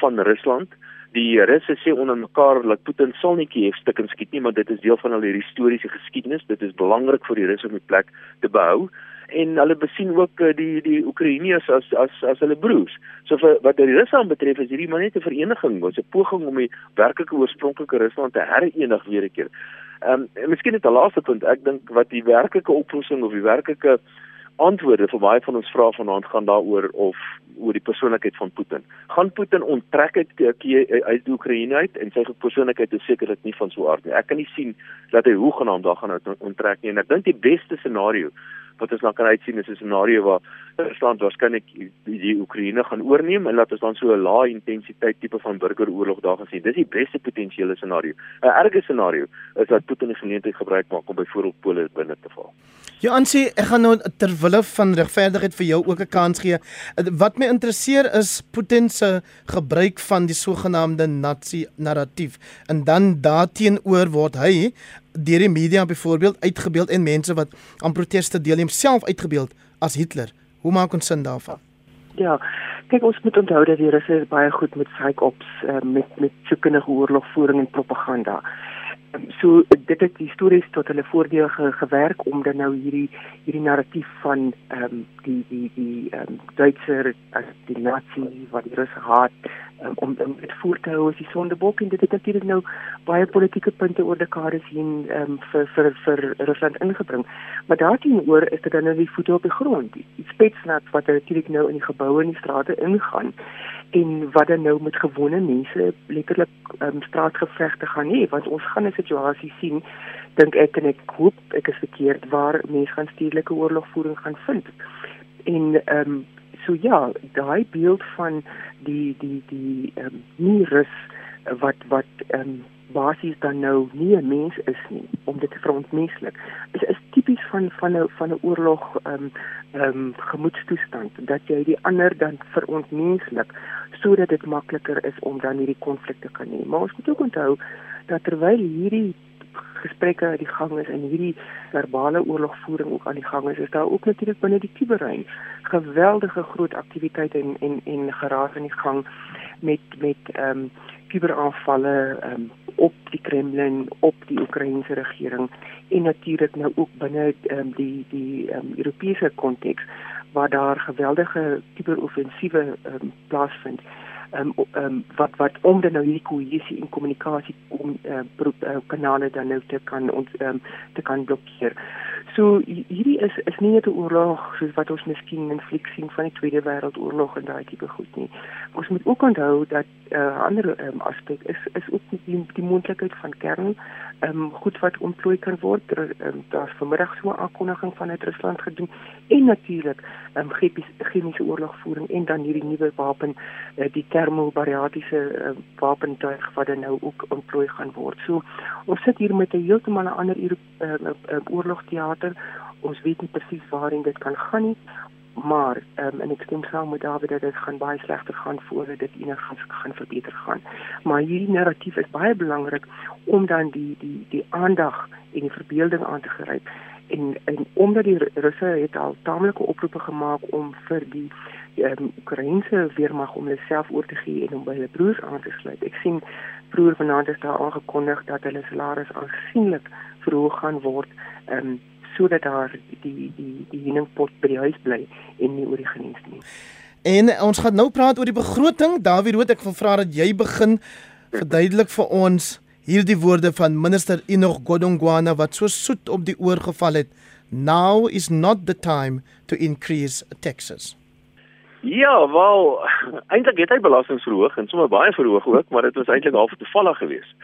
van Rusland die Russe sê onder mekaar dat Putin sal nie Kiev stukkend skiet nie, maar dit is deel van hierdie historiese geskiedenis. Dit is belangrik vir die Russe om die plek te behou en hulle besien ook eh, die die Oekraïners as as as hulle broers. So vir wat die Russe aanbetref is hierdie maar net 'n vereniging, was 'n poging om die werklike oorspronklike Rusland te herenig weer 'n keer. Ehm um, en miskien net 'n laaste punt, ek dink wat die werklike oplossing of die werklike antwoorde vir baie van ons vrae vanaand gaan daaroor of oor die persoonlikheid van Putin. Gaan Putin onttrek uit uit die Oekraïne uit en sy persoonlikheid is sekerlik nie van so aard nie. Ek kan nie sien dat hy hoegenaamd daar gaan onttrek nie en ek dink die beste scenario wat ons nou kan uitsien is 'n scenario waar Rusland waarskynlik die, Oekraïne gaan oorneem en laat ons dan so 'n lae intensiteit tipe van burgeroorlog daar gaan sien. Dis die beste potensiële scenario. 'n Erge scenario is dat Putin die geleentheid gebruik maak om byvoorbeeld Pole binne te val. Ja, Ansie, ek gaan nou ter wille van regverdigheid vir jou ook 'n kans gee. Wat my interesseer is Putin se gebruik van die sogenaamde nazi narratief en dan daarteenoor word hy deur die media byvoorbeeld uitgebeeld en mense wat aan proteste deelneem self uitgebeeld as Hitler. Hoe maak ons sin daarvan? Ja, kyk ons moet onthou dat die Russe baie goed met psych ops uh, met met soekende oorlogvoering en propaganda so dit het histories tot hulle voordeel ge, gewerk om dan nou hierdie hierdie narratief van ehm um, die die die ehm um, Duitser as die nazi wat die Russe haat um, om om dit voort te hou as die sondebok en dit het natuurlik nou baie politieke punte oor dekades heen ehm um, vir vir vir Rusland ingebring. Maar daarteenoor is dit dan nou die voete op die grond. Die spetsnat wat natuurlik nou in die geboue en die strate ingaan en wat dan nou met gewone mense letterlik um, straatgevegte gaan hê want ons gaan 'n situasie sien dink ek en ek hoop ek is verkeerd waar mense gaan stedelike oorlogvoering gaan vind. En ehm um, so ja daai beeld van die die die ehm um, nie rus wat wat ehm um, basies dan nou nie 'n mens is nie om dit te verontmenslik. Dit is, is tipies van van 'n van 'n oorlog ehm um, ehm um, gemoedstoestand dat jy die ander dan verontmenslik sodat dit makliker is om dan hierdie konflik te kan hê. Maar ons moet ook onthou dat terwyl hierdie gesprekke aan die gang is en hierdie verbale oorlogvoering ook aan die gang is, is daar ook natuurlik binne die kuberrein geweldige groot aktiwiteite en en en geraas in die gang met met ehm um, kuberaanvalle um, op die Kremlin, op die Oekraïense regering en natuurlik nou ook binne um, die die um, Europese konteks waar daar geweldige kuberoffensiewe um, plaasvind um, um, wat wat om dan nou hierdie kohesie en kommunikasie om uh, uh, kanale dan nou te kan ons um, te kan blokkeer. So hierdie is is nie net 'n oorlog soos wat ons miskien in fliek sien van die Tweede Wêreldoorlog en daai tipe goed nie. Ons moet ook onthou dat 'n uh, ander um, aspek is is ook die, die moontlikheid van kern ehm um, goed wat ontplooi kan word. Er, um, Daar's vanmiddag so 'n aankondiging vanuit Rusland gedoen en natuurlik ehm um, chemiese oorlogvoering en dan hierdie nuwe wapen uh, die termobariatiese uh, wapentuig wat dan nou ook ontplooi gaan word. So ons sit hier met 'n heeltemal 'n ander uh, uh, uh, oorlogteater. Ons weet nie presies waarheen dit kan gaan nie maar um, en ek stem saam met David dat dit gaan baie slegter gaan voordat dit enigiets gaan verbeter gaan. Maar hierdie narratief is baie belangrik om dan die die die aandag en die verbeelding aan te gryp. En en omdat die Russe het al taamlike oproepe gemaak om vir die um, Oekraïense weermag om hulle self oor te gee en om by hulle broers aan te sluit. Ek sien vroeër vanaand is daar aangekondig dat hulle salarisse aansienlik verhoog gaan word. Ehm um, sodat daar die die die henningpot by die huis bly en nie oor die genies nie. En ons gaan nou praat oor die begroting. Dawie Rood, ek wil vra dat jy begin verduidelik vir ons hierdie woorde van minister Enoch Godongwana wat so soet op die oor geval het. Now is not the time to increase taxes. Ja, wel, eintlik het hy belastings verhoog en sommer baie verhoog ook, maar dit was eintlik half toevallig geweest.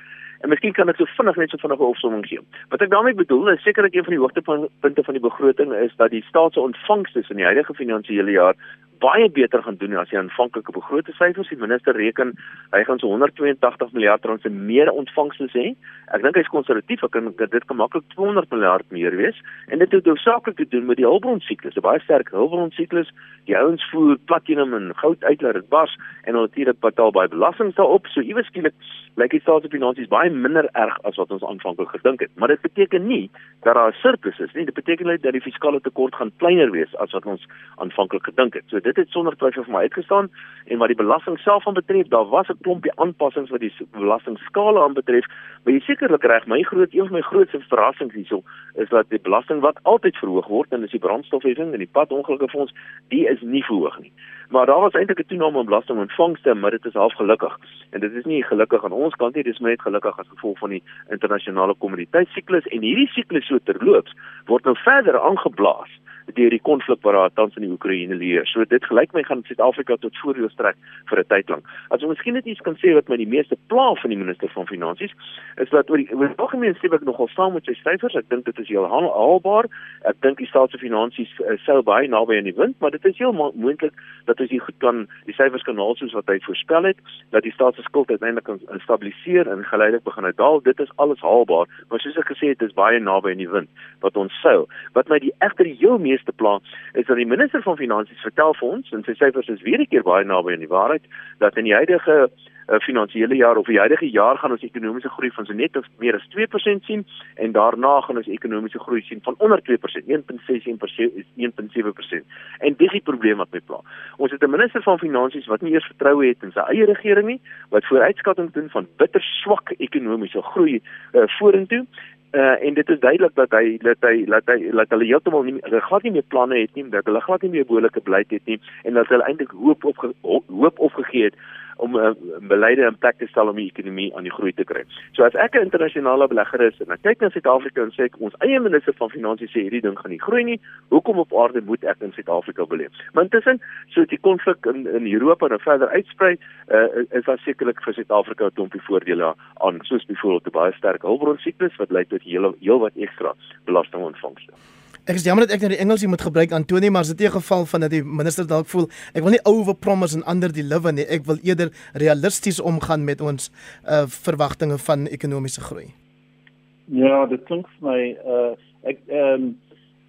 En miskien kan ek so vinnig net so vinnige opsomming gee. Wat ek daarmee bedoel is sekerlik een van die hoogtepunte van die begroting is dat die staat se ontvangste in die huidige finansiële jaar baie beter gaan doen as die aanvanklike begrote syfers. Die minister reken hy gaan so 182 miljard rand se meer ontvangste hê. Ek dink hy's konservatief, ek kan dit kan maklik 200 miljard meer wees en dit het hoofsaaklik te doen met die hulpbron siklus. 'n Baie sterk hulpbron siklus. Die ouens voer platinum en goud uit laat dit bars en natuurlik betaal baie belasting daarop. So iewes skielik lyk die staatsfinansies baie minder erg as wat ons aanvanklik gedink het. Maar dit beteken nie dat daar 'n surplus is nie. Dit beteken net dat die fiskale tekort gaan kleiner wees as wat ons aanvanklik gedink het. So dit het sonder twyfel vir my uitgestaan en wat die belasting self aan betref, daar was 'n klompie aanpassings wat die belastingskale aanbetref. Maar jy sekerlik reg, my groot een van my grootste verrassings hierso is dat die belasting wat altyd verhoog word en dis die brandstofheffing en die padongelukkefonds, die is nie verhoog nie. Maar daar was eintlik 'n toename in belastingontvangste, maar dit is half gelukkig. En dit is nie gelukkig aan ons kant nie, dis net gelukkig as gevolg van die internasionale kommoditeitssiklus en hierdie siklus so terloops word nou verder aangeblaas deur die konflik wat daar tans in die Oekraïne leer. So dit gelyk my gaan Suid-Afrika tot voordeel strek vir 'n tyd lank. As ons miskien net iets kan sê wat my die meeste pla van die minister van finansies is dat oor die oor die algemeen sê ek nogal saam met sy syfers. Ek dink dit is heel haalbaar. Ek dink die staat se finansies uh, sou baie naby aan die wind, maar dit is heel moontlik dat jy goed kan die syfers kan haal soos wat hy voorspel het, dat die staat se skuld uiteindelik kan stabiliseer en geleidelik begin daal. Dit is alles haalbaar, maar soos ek gesê het, dit is baie naby aan die wind wat ons sou. Wat my die egter heel meeste meeste pla is dat die minister van finansies vertel vir ons en sy syfers is weer 'n keer baie naby aan die waarheid dat in die huidige uh, finansiële jaar of die huidige jaar gaan ons ekonomiese groei van so net of meer as 2% sien en daarna gaan ons ekonomiese groei sien van onder 2%, 1.6% is 1.7%. En dis die probleem wat my pla. Ons het 'n minister van finansies wat nie eers vertroue het in sy eie regering nie, wat vooruitskatting doen van bitter swak ekonomiese groei uh, vorentoe Uh, en dit is duidelik dat hy dat hy dat hy dat hulle heeltemal nie hulle glad nie meer planne het nie dat hulle glad nie meer behoorlike beleid het nie en dat hulle eintlik hoop op hoop opgegee het om 'n uh, eh, beleide in plek te stel om die ekonomie aan die groei te kry. So as ek 'n internasionale belegger is en ek kyk na Suid-Afrika en sê ek ons eie minister van finansies sê hierdie ding gaan nie groei nie, hoekom op aarde moet ek in Suid-Afrika beleef? Maar intussen, so die konflik in in Europa nou verder uitsprei, uh, is daar sekerlik vir Suid-Afrika 'n klompie voordele aan, soos byvoorbeeld 'n baie sterk hulpbron siklus wat lei tot hele heelwat ekstra belastingontvangste. Ek is jammer dat ek nou die Engels moet gebruik Antoni, maar dit is 'n geval van dat die minister dalk voel ek wil nie over promise en under deliver nie. Ek wil eerder realisties omgaan met ons uh verwagtinge van ekonomiese groei. Ja, dit klink vir my uh ek ehm um,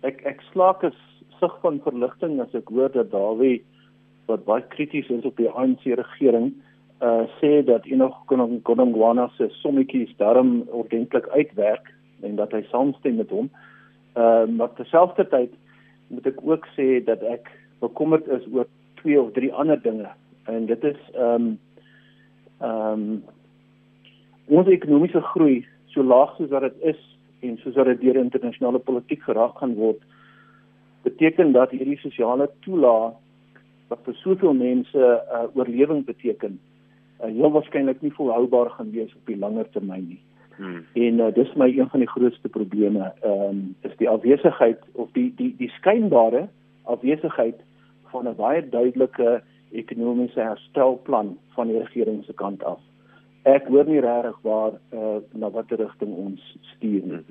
ek ek slaak 'n sig van verligting as ek hoor dat Dawie wat baie krities is op die ANC regering uh sê dat enog Konongwana se sommetjies daarom ordentlik uitwerk en dat hy saamstem met hom. Ehm uh, maar terselfdertyd moet ek ook sê dat ek bekommerd is oor twee of drie ander dinge en dit is ehm um, ehm um, ons ekonomiese groei so laag soos wat dit is en soos wat dit deur internasionale politiek geraak gaan word beteken dat hierdie sosiale toelaag wat vir soveel mense 'n uh, oorlewing beteken uh, heel waarskynlik nie volhoubaar gaan wees op die langer termyn nie. Hmm. En uh, dis my een van die grootste probleme, ehm um, is die afwesigheid of die die die skynbare afwesigheid van 'n baie duidelike ekonomiese herstelplan van die regering se kant af. Ek hoor nie regtig waar uh, na watter rigting ons stuur nie.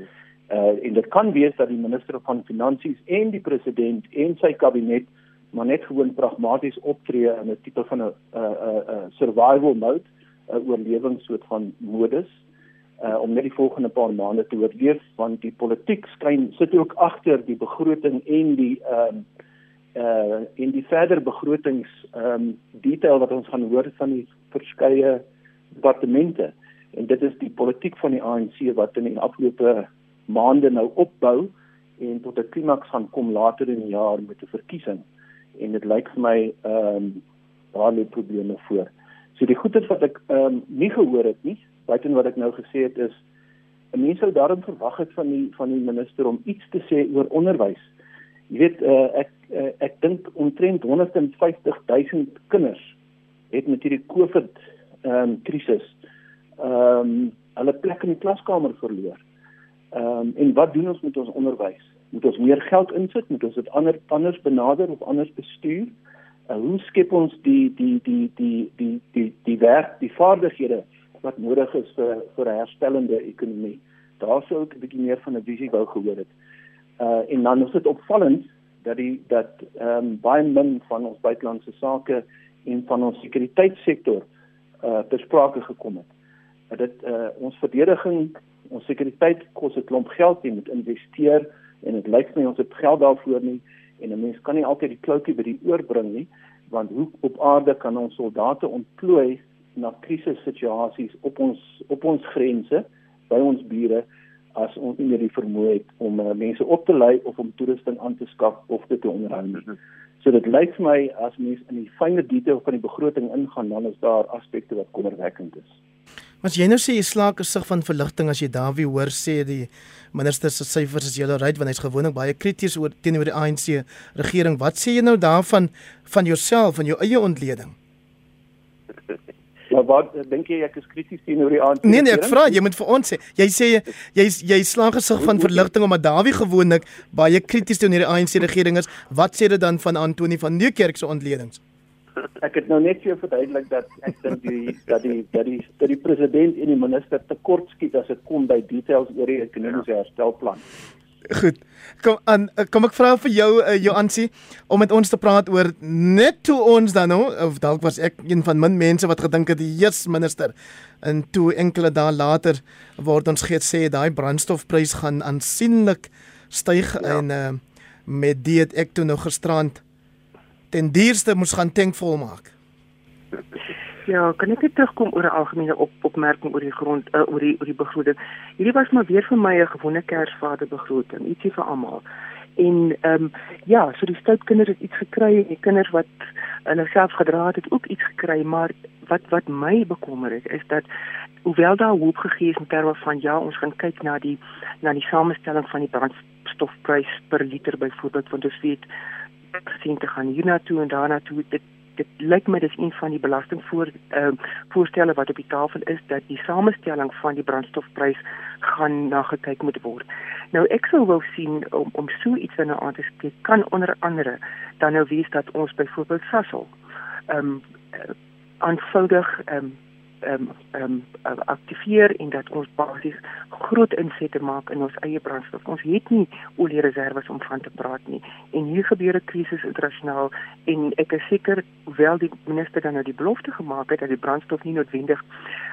Uh en dit kan wees dat die minister van finansies en die president en sy kabinet maar net gewoon pragmaties optree in 'n tipe van 'n 'n 'n survival mode, 'n oorlewingssoort van modus uh, om net die volgende paar maande te oorleef want die politiek skyn sit ook agter die begroting en die ehm uh, uh in die verder begrotings ehm um, detail wat ons gaan hoor van die verskeie departemente en dit is die politiek van die ANC wat in die afgelope maande nou opbou en tot 'n klimaks gaan kom later in die jaar met 'n verkiesing en dit lyk vir my ehm um, daar lê probleme voor. So die goeie wat ek ehm um, nie gehoor het nie buiten wat ek nou gesê het is 'n mens sou daarom verwag het van die van die minister om iets te sê oor onderwys. Jy weet uh, ek uh, ek dink omtrent 150 000 kinders het met hierdie COVID ehm um, krisis ehm um, hulle plek in die klaskamer verloor. Ehm um, en wat doen ons met ons onderwys? Moet ons meer geld insit? Moet ons dit ander anders benader of anders bestuur? Uh, hoe skep ons die die die die die die die werk, die vaardighede wat nodig is vir vir 'n herstellende ekonomie. Daar sou ek 'n bietjie meer van 'n visie wou gehoor het. Uh en dan is dit opvallend dat die dat ehm um, baie min van ons buitelandse sake en van ons sekuriteitssektor uh besprake gekom het. Dat dit uh ons verdediging, ons sekuriteit kos 'n klomp geld, jy moet investeer en dit lyk my ons het geld daarvoor nie en 'n mens kan nie altyd die kloutjie by die oor bring nie want hoe op aarde kan ons soldate ontplooi na krisissituasies op ons op ons grense by ons bure as ons nie meer die vermoë het om uh, mense op te lei of om toerusting aan te skaf of dit te onderhou nie. Mhm. So dit lyk vir my as mens in die fynste detail van die begroting ingaan, dan is daar aspekte wat kommerwekkend is. Maar jy nou sê jy slaak 'n sig van verligting as jy Dawie hoor sê die minister se syfers is heeltemal reg want hy's gewoonlik baie krities oor teenoor die ANC regering. Wat sê jy nou daarvan van jouself en jou eie ontleding? Maar wat dink jy ek is krities teenoor die ANC? Nee nee, ek vra jy moet vir ons sê. Jy sê jy jy slaag gesig van verligting omdat Dawie gewoonlik baie krities teenoor die ANC regering is. Wat sê dit dan van Antoni van Nieuwkerk se ontledings? Ek het nou net vir jou verduidelik dat ek dink die dat die dat die dat die president en die minister te kort skiet as dit kom by details oor die ekonomiese herstelplan. Goed. Kom aan kom ek vra vir jou uh, Joansie om met ons te praat oor net toe ons dan nou of dalk was ek een van min mense wat gedink het die Jesus minister en toe enkele dae later word ons gesê daai brandstofprys gaan aansienlik styg ja. en uh, met dit ek toe nog gisterand ten duurste moes gaan tank vol maak. Ja, kan ek net terugkom oor 'n algemene op, opmerking oor die grond uh, oor die oor die begroting. Hierdie was maar weer vir my 'n gewone Kersvader begroting, ietsie vir almal. En ehm um, ja, so die stout kinders het iets gekry en die kinders wat hulle self gedra het, het ook iets gekry, maar wat wat my bekommer het is dat hoewel daar hoop gegee is in terme van ja, ons gaan kyk na die na die samestelling van die brandstofprys per liter byvoorbeeld, want ons weet sien te gaan hiernatoe en daarnatoe dit dit lyk my dis een van die belastingvoor ehm uh, voorstelle wat op die tafel is dat die samestelling van die brandstofprys gaan na gekyk moet word. Nou ek sou wou sien om om so iets in 'n aan te spreek kan onder andere dan nou wees dat ons byvoorbeeld Sasol ehm um, aanvoudig ehm um, ehm um, ehm um, aktiveer en dat ons basies groot insette maak in ons eie brandstof. Ons het nie oliereserwes om van te praat nie. En hier gebeur 'n krisis internasionaal en ek is seker hoewel die minister dan nou die belofte gemaak het dat die brandstof nie noodwendig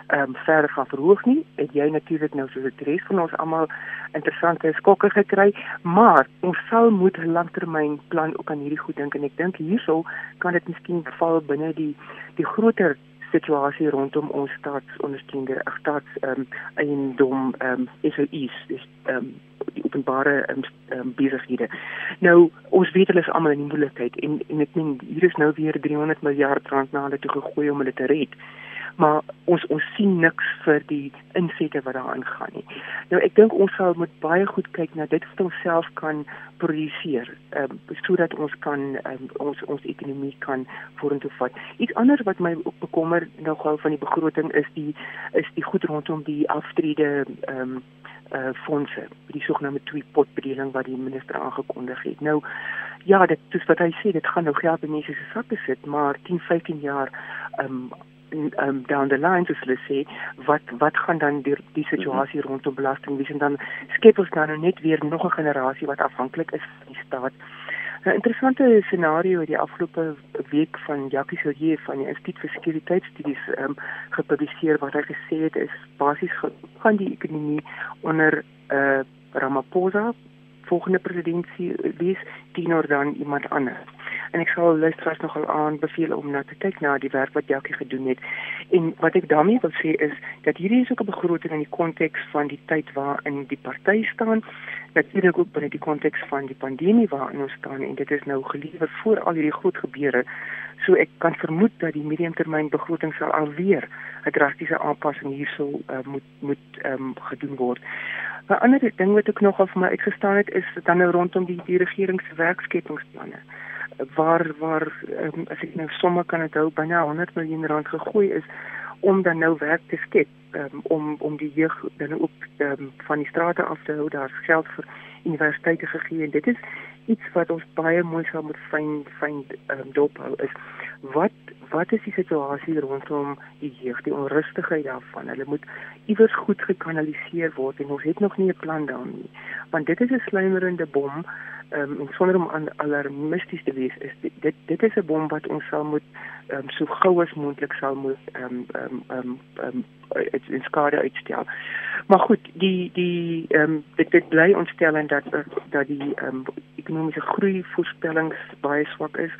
ehm um, verder gaan verhoog nie, het jy natuurlik nou soos die res van ons almal interessante skokke gekry, maar ons sal moet 'n langtermyn plan ook aan hierdie goed dink en ek dink hierso kan dit miskien val binne die die groter situasie rondom ons staatsondersteunde staats ehm um, eiendom ehm um, SOEs dis ehm um, die openbare ehm um, besighede. Nou ons weet hulle is almal in moeilikheid en en ek meen hier is nou weer 300 miljard rand na hulle toe gegooi om hulle te red maar ons ons sien niks vir die insette wat daar aangaan nie. Nou ek dink ons sal moet baie goed kyk na dit wat ons self kan produseer, ehm um, sodat ons kan um, ons ons ekonomie kan vorentoe vat. Iets anders wat my ook bekommer nogal van die begroting is die is die goed rondom die aftrede ehm um, uh fondse die sogenaamde twee pot bedeling wat die minister aangekondig het. Nou ja, dit dis wat hy sê, dit gaan nou geld in mense se sakke sit, maar 10, 15 jaar ehm um, um, down the line soos hulle sê wat wat gaan dan die die situasie mhm. rondom belasting wees en dan skep ons dan nou net weer nog 'n generasie wat afhanklik is van die staat. 'n Interessante scenario die afgelope week van Jacques Sillier van die Instituut vir Sekuriteitsstudies um, gepubliseer wat hy gesê het is basies gaan die ekonomie onder uh, Ramaphosa volgende presidentskap wees teenoor dan iemand anders en ek sal luisteraars nogal aanbeveel om na te kyk na die werk wat Jackie gedoen het. En wat ek daarmee wil sê is dat hierdie is ook 'n begroting in die konteks van die tyd waarin die party staan, natuurlik ook binne die konteks van die pandemie waarin ons staan en dit is nou gelewer voor al hierdie groot gebeure. So ek kan vermoed dat die mediumtermyn begroting sal alweer 'n drastiese aanpassing hierso uh, moet moet um, gedoen word. 'n Ander ding wat ek nogal vir my uitgestaan het is dan nou rondom die, die regering se werkskepingsplanne waar waar um, as ek nou somme kan onthou binne 100 miljoen rand gegooi is om dan nou werk te skep um, om om die jeug dan ook um, van die strate af te hou. Daar's geld vir universiteite gegee en dit is iets wat ons baie mooi sal moet fyn fyn um, dophou is. Wat wat is die situasie rondom die jeug die onrustigheid daarvan? Hulle moet iewers goed gekanaliseer word en ons het nog nie 'n plan daarin nie want dit is 'n sluimerende bom um, en sonder om alarmisties te wees is dit dit, dit is 'n bom wat ons sal moet um, so gou as moontlik sal moet ehm ehm ehm ehm in skade uitstel. Maar goed, die die ehm um, dit dit bly ontstellend dat dat die ehm um, ekonomiese groei voorspellings baie swak is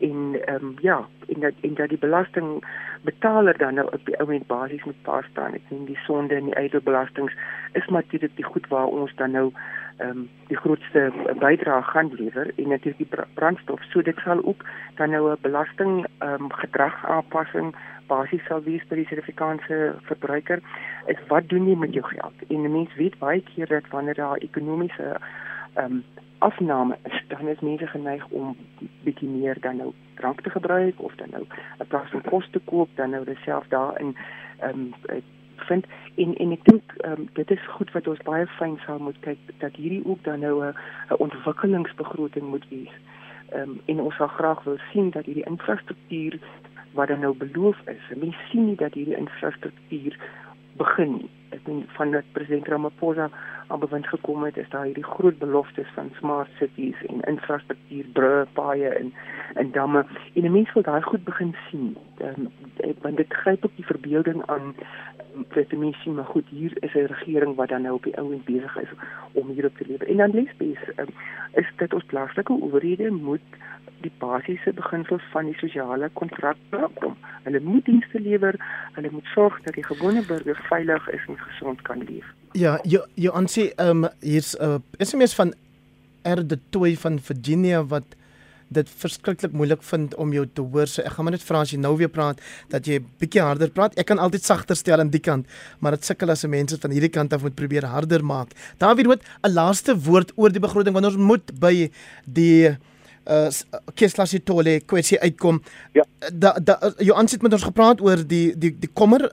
en ehm um, ja, en dat en dat die belastingbetaler dan nou op die ou end basies moet pas staan. Ek sien die sonde en die eidelbelastings is natuurlik die goed waar ons dan nou ehm um, die grootste bydrae gaan lewer en natuurlik die brandstof. So dit sal ook dan nou 'n belasting ehm um, gedrag aanpassing basies sal wees by die Suid-Afrikaanse verbruiker. Is wat doen jy met jou geld? En mense weet baie keer dat wanneer daar ekonomiese ehm um, afname is, dan is mense geneig om bietjie meer dan nou drank te gebruik of dan nou 'n plaas van kos te koop, dan nou self daarin ehm um, vind en en ek dink um, dit is goed wat ons baie fyn sal moet kyk dat hierdie ook dan nou 'n ontwikkelingsbegroting moet wees. Ehm um, en ons sal graag wil sien dat hierdie infrastruktuur wat dan nou beloof is, mense sien nie dat hierdie infrastruktuur begin nie. Ek dink van dat president Ramaphosa aan bewind gekom het, is daar hierdie groot beloftes van smart cities en infrastruktuur, brûe, paaie en en damme. En mense wil daai goed begin sien. Um, want dit gryp op die verbeelding aan die mense, maar goed, hier is 'n regering wat dan nou op die ou en besig is om hierop te lewe. En dan lees um, is dit ons plaaslike owerhede moet die basiese beginsels van die sosiale kontrak bekom. Hulle moet dienste lewer, hulle moet sorg dat die gewone burger veilig is en gesond kan leef. Ja, jy jy aansê ehm um, hier's 'n uh, SMS van Erde Toy van Virginia wat dit verskriklik moeilik vind om jou te hoor. So ek gaan maar net vra as jy nou weer praat dat jy bietjie harder praat. Ek kan altyd sagter stel aan die kant, maar dit sukkel as mense van hierdie kant af moet probeer harder maak. Weer wat 'n laaste woord oor die begroting wanneer ons moet by die uh Keslasi Tole kwessie uitkom. Ja. Da da jou aansit met ons gepraat oor die die die kommer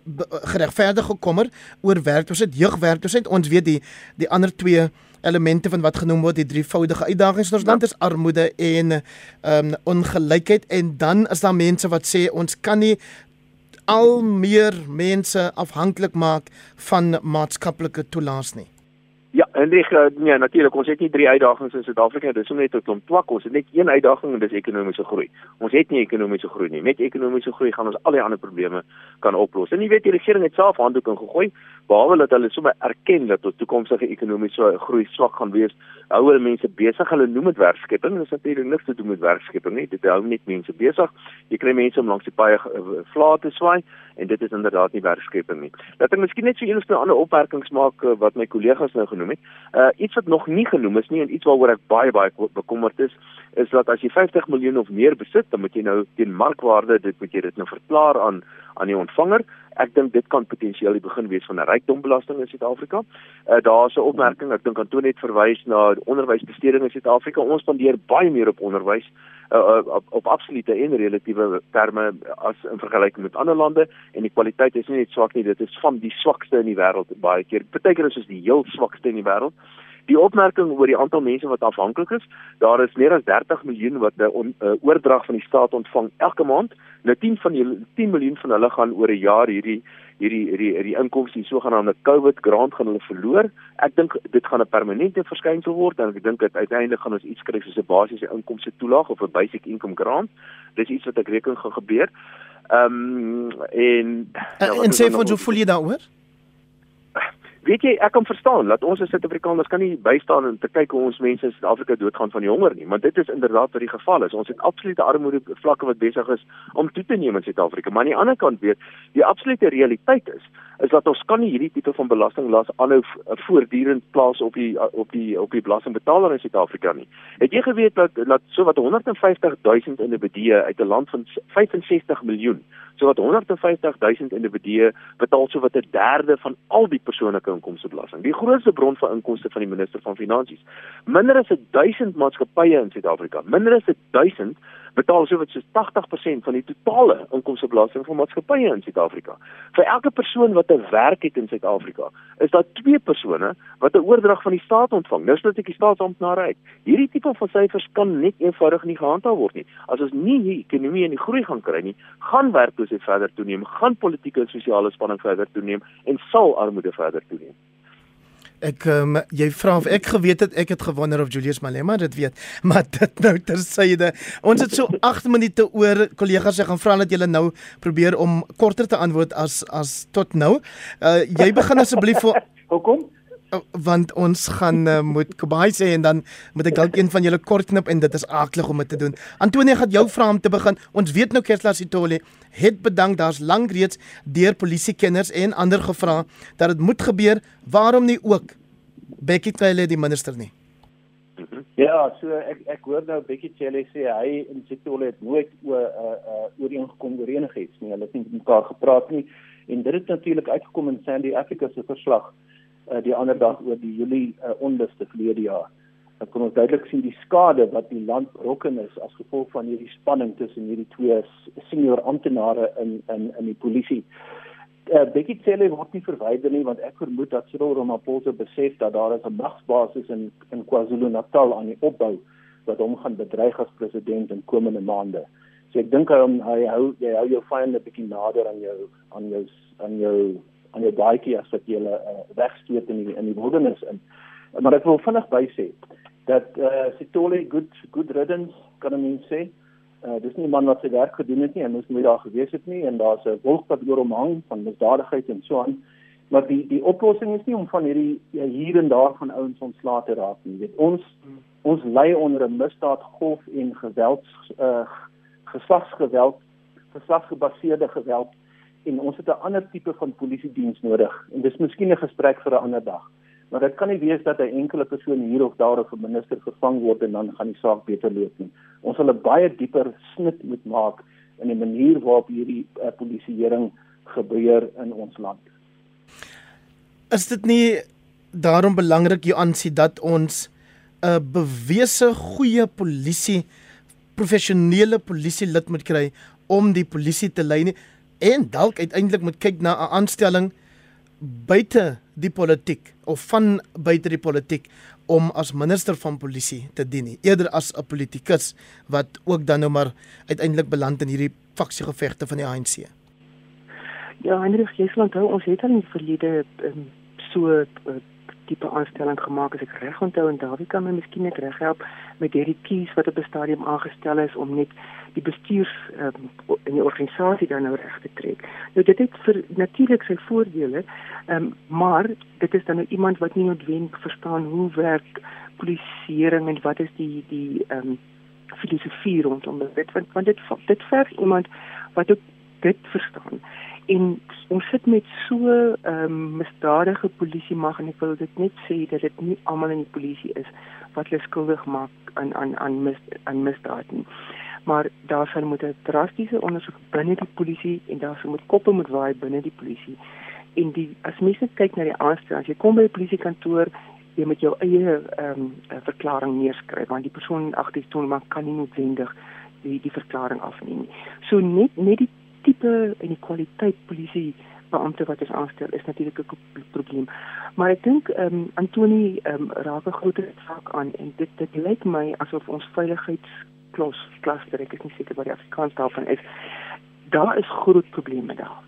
geregverdige kommer oor werkloosheid, jeugwerkloosheid. Ons weet die die ander twee elemente van wat genoem word die drievoudige uitdagings in ons ja. land is armoede en ehm um, ongelykheid en dan is daar mense wat sê ons kan nie al meer mense afhanklik maak van maatskaplike toelaas nie. Ja, en ek uh, nee, natuurlik, ons het nie drie uitdagings in Suid-Afrika, dis net 'n klomp twak. Ons het net een uitdaging en dis ekonomiese groei. Ons het nie ekonomiese groei nie. Met ekonomiese groei gaan ons al die ander probleme kan oplos. En jy weet die regering het self handdoek ingegooi, behalwe dat hulle sommer erken dat ons toekomstige ekonomiese groei swak gaan wees. Hou hulle mense besig. Hulle noem dit werkskepping. Dit is natuurlik niks te doen met werkskepping nie. Dit hou net mense besig. Jy kry mense om langs die paaie uh, vlae te swaai en dit is inderdaad nie werkskepping nie. Dat ek miskien net so een of ander opmerkings maak uh, wat my kollegas nou genoem het. Uh iets wat nog nie genoem is nie en iets waaroor ek baie baie bekommerd is, is dat as jy 50 miljoen of meer besit, dan moet jy nou teen markwaarde dit moet jy dit nou verklaar aan aan die ontvanger. Ek dink dit kan potensieel die begin wees van 'n rykdombelasting in Suid-Afrika. Uh daar's 'n opmerking, ek dink Antonie het verwys na onderwysbesteding in Suid-Afrika. Ons spandeer baie meer op onderwys uh, op, op absolute en relatiewe terme as in vergelyking met ander lande en die kwaliteit is nie net swak nie, dit is van die swakste in die wêreld baie keer. Partykeer is ons die heel swakste in die wêreld. Die opmerking oor die aantal mense wat afhanklik is, daar is meer as 30 miljoen wat 'n uh, oordrag van die staat ontvang elke maand. Nou 10 van die 10 miljoen van hulle gaan oor 'n jaar hierdie hierdie hierdie hierdie inkomste, die sogenaamde COVID grant gaan hulle verloor. Ek dink dit gaan 'n permanente verskynsel word en ek dink dit uiteindelik gaan ons iets kry soos 'n basiese inkomste toelaag of 'n basic income grant. Dis iets wat ek reken gaan gebeur. Ehm um, en ja, en sê vir ons hoe voel jy daaroor? Weet jy ek kan verstaan dat ons as Suid-Afrikaners kan nie bystaan en te kyk hoe ons mense in Suid-Afrika doodgaan van die honger nie, want dit is inderdaad wat die geval is. Ons het absolute armoede vlakke wat besig is om toe te neem in Suid-Afrika, maar aan die ander kant weet die absolute realiteit is is dat ons kan nie hierdie tipe van belastinglas aanhou voortdurend plaas op die op die op die belastingbetaler in Suid-Afrika nie. Het jy geweet dat dat so wat 150 000 individue uit 'n land van 65 miljoen, so wat 150 000 individue betaal so wat 'n derde van al die persoonlike inkomstebelasting. Die grootste bron van inkomste van die minister van finansies. Minder as 1000 maatskappye in Suid-Afrika, minder as 1000 betaal so wat so 80% van die totale inkomstebelasting van maatskappye in Suid-Afrika. Vir elke persoon wat 'n werk het in Suid-Afrika, is daar twee persone wat 'n oordrag van die staat ontvang. Nou sluit ek die staatsamptenare uit. Hierdie tipe van syfers kan net eenvoudig nie gehandhaaf word nie. As ons nie die ekonomie en die groei gaan kry nie, gaan werkloosheid verder toeneem, gaan politieke en sosiale spanning verder toeneem en sal armoede verder toeneem. Ek um, jy vra of ek geweet het ek het gewonder of Julius Malema dit weet maar dit nou tersyde. Ons het so 8 minute oor kollegas ek gaan vra dat julle nou probeer om korter te antwoord as as tot nou. Uh, jy begin asseblief vir hoekom want ons gaan uh, moet goodbye sê en dan moet ek dalk een van julle kort knip en dit is aaklig om dit te doen. Antonie gaan jou vra om te begin. Ons weet nou Kersla Sitole het bedank daar's lank reeds deur polisiekenners en ander gevra dat dit moet gebeur. Waarom nie ook Becky Cele die minister nie? Ja, so ek ek hoor nou Becky Cele sê hy en Sitole het nooit oor uh, uh, ooreengekom oor enigiets nie. Hulle het nie met mekaar gepraat nie en dit het natuurlik uitgekom in Sandy Africa se verslag uh, die ander dag oor die Julie uh, onluste verlede jaar. Ek kon ons duidelik sien die skade wat die land berokken is as gevolg van hierdie spanning tussen hierdie twee senior amptenare in in in die polisie. Uh, Becky Cele word nie verwyder nie want ek vermoed dat Cyril Ramaphosa besef dat daar 'n magsbasis in in KwaZulu-Natal aan die opbou wat hom gaan bedreig as president in komende maande. So ek dink hy hy hou jy hou jou vyande bietjie nader aan jou aan jou aan jou aan jou baadjie as wat jy hulle uh, wegstoot in die in die wildernis in. Maar ek wil vinnig by sê dat eh uh, Sitole good good riddance kan ek net sê. Eh uh, dis nie man wat sy werk gedoen het nie en moes nooit daar gewees het nie en daar's 'n wolk wat oor hom hang van misdadigheid en so aan. Maar die die oplossing is nie om van hierdie ja, hier en daar van ouens ontslae te raak nie. Weet ons ons lê onder 'n misdaadgolf en gewelds eh uh, geslagsgeweld, geslagsgebaseerde geweld en ons het 'n ander tipe van polisie diens nodig en dis miskien 'n gesprek vir 'n ander dag. Maar dit kan nie wees dat 'n enkele persoon hier of daar of 'n minister vervang word en dan gaan die saak beter loop nie. Ons sal 'n baie dieper snit moet maak in die manier waarop hierdie uh, polisieering gebeur in ons land. Is dit nie daarom belangrik jy aansien dat ons 'n bewese goeie polisie professionele polisie lid moet kry om die polisie te lei nie? En dalk uiteindelik moet kyk na 'n aanstelling buite die politiek of van buite die politiek om as minister van polisie te dien nie eerder as 'n politikus wat ook dan nou maar uiteindelik beland in hierdie faksiegevegte van die ANC. Ja, Hendrik, jy sê onthou ons het al in die verlede um, so uh, tipe aanstelling gemaak as ek reg onthou en Dawie kan my miskien net reghelp met hierdie kies wat op 'n stadium aangestel is om net die bestuurs um, in die organisasie dan nou reg te trek. Nou dit het vir natuurlik sy voordele, um, maar dit is dan nou iemand wat nie noodwendig verstaan hoe werk polisieering en wat is die die ehm um, filosofie rondom dit want, want dit dit verg iemand wat ook dit verstaan en ons sit met so 'n um, misdadige polisie mag en ek wil dit net sê dat dit nie almal in die polisie is wat hulle skuldig maak aan aan aan mis aan misdaad nie. Maar daar sal moet 'n drastiese ondersoek binne die polisie en daar sal moet koppe moet waai binne die polisie. En die as mense kyk na die aanstelling, as jy kom by 'n polisiekantoor jy met jou eie ehm um, verklaring neerskryf want die persoon agter die toonbank kan nie noodwendig die die verklaring afneem. So net net die tipe en die kwaliteit polisie beampte wat ons aanstel is natuurlik 'n probleem. Maar ek dink ehm um, Antoni ehm um, raak 'n groot saak aan en dit dit lyk my asof ons veiligheidsklos klaster ek is nie seker wat die Afrikaans daarvan is. Daar is groot probleme daar.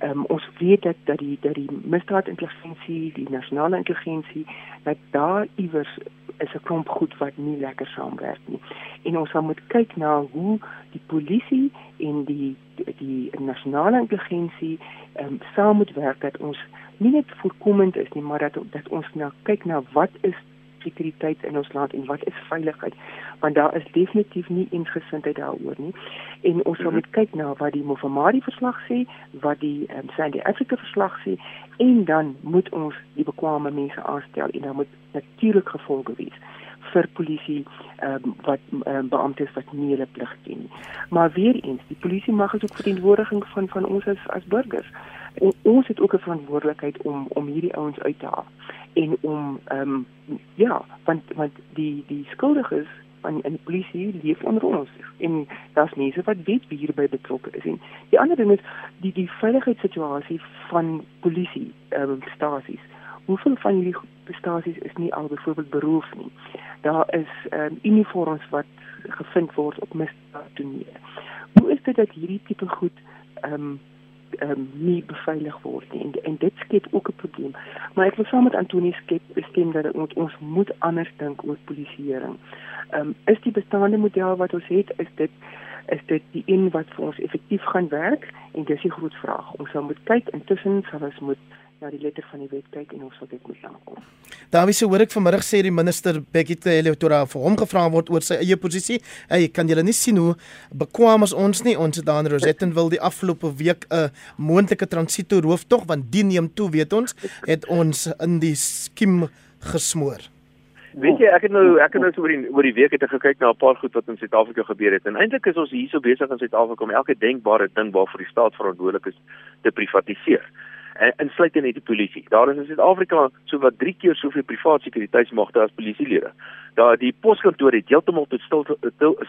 Ehm um, ons weet dat dat die dat die misdaadintelligensie, die nasionale intelligensie dat daar iewers is 'n klomp goed wat nie lekker saamwerk nie. En ons moet kyk na hoe die polisie en die die, nasionale intelligensie ehm um, saam moet werk dat ons nie net voorkomend is nie, maar dat dat ons nou kyk na wat is sekuriteit in ons land en wat is veiligheid? Want daar is definitief nie ingesindheid daaroor nie. En ons moet mm -hmm. kyk na wat die Mofamadi verslag sê wat die um, Sandy Africa verslag sê. En dan moet ons die bekwame mense aanstel en dan moet natuurlik gevolge wees vir polisie um, wat um, beamptes wat nie hulle plig doen nie. Maar weer eens die polisie mag ook verteenwoordiging van van ons as as burgers. En ons het ook 'n verantwoordelikheid om om hierdie ouens uit te haal en om ehm um, ja want want die die skuldiges van in die polisie leef onder ons. En daar's mense wat weet wie hierby betrokke is. En die ander ding is die die veiligheidssituasie van polisie ehm um, stasies hoeveel van hierdie stasies is nie al byvoorbeeld beroof nie daar is ehm um, uniforms wat gevind word op misdaadtonele hoe is dit dat hierdie tipe goed ehm um, um, nie beveilig word nie en, en dit skep ook 'n probleem. Maar ek wil saam met Antonie skep stem dat ons ons moet anders dink oor polisieering. Ehm um, is die bestaande model wat ons het is dit is dit die een wat vir ons effektief gaan werk en dis die groot vraag. Ons sal moet kyk intussen sal ons moet na die letter van die wet kyk en ons sal dit moet aankom. Daarby se hoor ek vanmiddag sê die minister Bekkie Cele toe daar vir hom gevra word oor sy eie posisie. Hy kan julle nie sien hoe bekwam as ons nie ons het daar in Rosetten wil die afgelope week 'n moontlike transito rooftog want die neem toe weet ons het ons in die skiem gesmoor. Weet jy, ek het nou ek het nou so oor die oor die week het ek gekyk na 'n paar goed wat in Suid-Afrika gebeur het. En eintlik is ons hierso besig in Suid-Afrika om elke denkbare ding waarvoor die staat verantwoordelik is te privatiseer en insluitend net die polisie. Daar is in Suid-Afrika so wat 3 keer soveel privaat sekuriteitsmagte as polisielede. Daar die poskantoor het heeltemal tot stil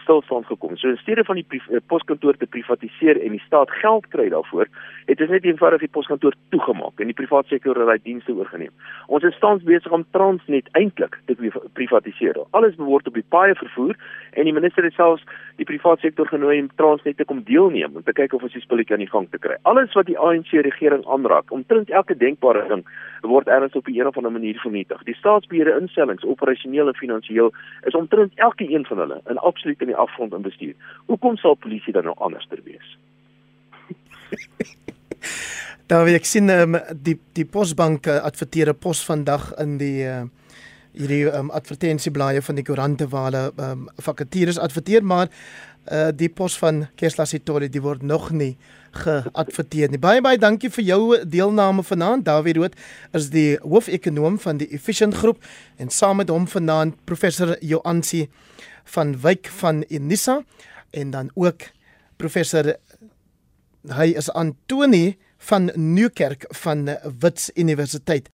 stilstand gekom. So in steede van die eh, poskantoor te privatiseer en die staat geld kry daarvoor, het ons net eenvoudig die poskantoor toegemaak en die privaat sektor het daai dienste oorgeneem. Ons is tans besig om Transnet eintlik te privatiseer. Alles behoort op die paaie vervoer en die minister het selfs die privaat sektor genooi om Transnet te kom deelneem om te kyk of ons die spulletjie aan die gang te kry. Alles wat die ANC regering aanraak, omtrent elke denkbare ding word erns op 'n of ander manier vernietig. Die staatsbeheerde instellings, operasioneel en finansiëel, is omtrent elke een van hulle in absoluut in die afgrond bestuur. Hoekom sal polisie dan nou anders ter wees? Daar ek sien um, die die posbank uh, adverteer 'n pos vandag in die uh, hierdie um, advertensieblaaie van die koerante waar hulle um, vakatures adverteer maar uh, die pos van Kesla Sitori die word nog nie geadverteer nie. Baie baie dankie vir jou deelname vanaand. Dawie Rood is die hoofekonoom van die Efficient Groep en saam met hom vanaand professor Joansi van Wyk van Unisa en dan ook professor hy is Antoni van Nieuwkerk van Wits Universiteit.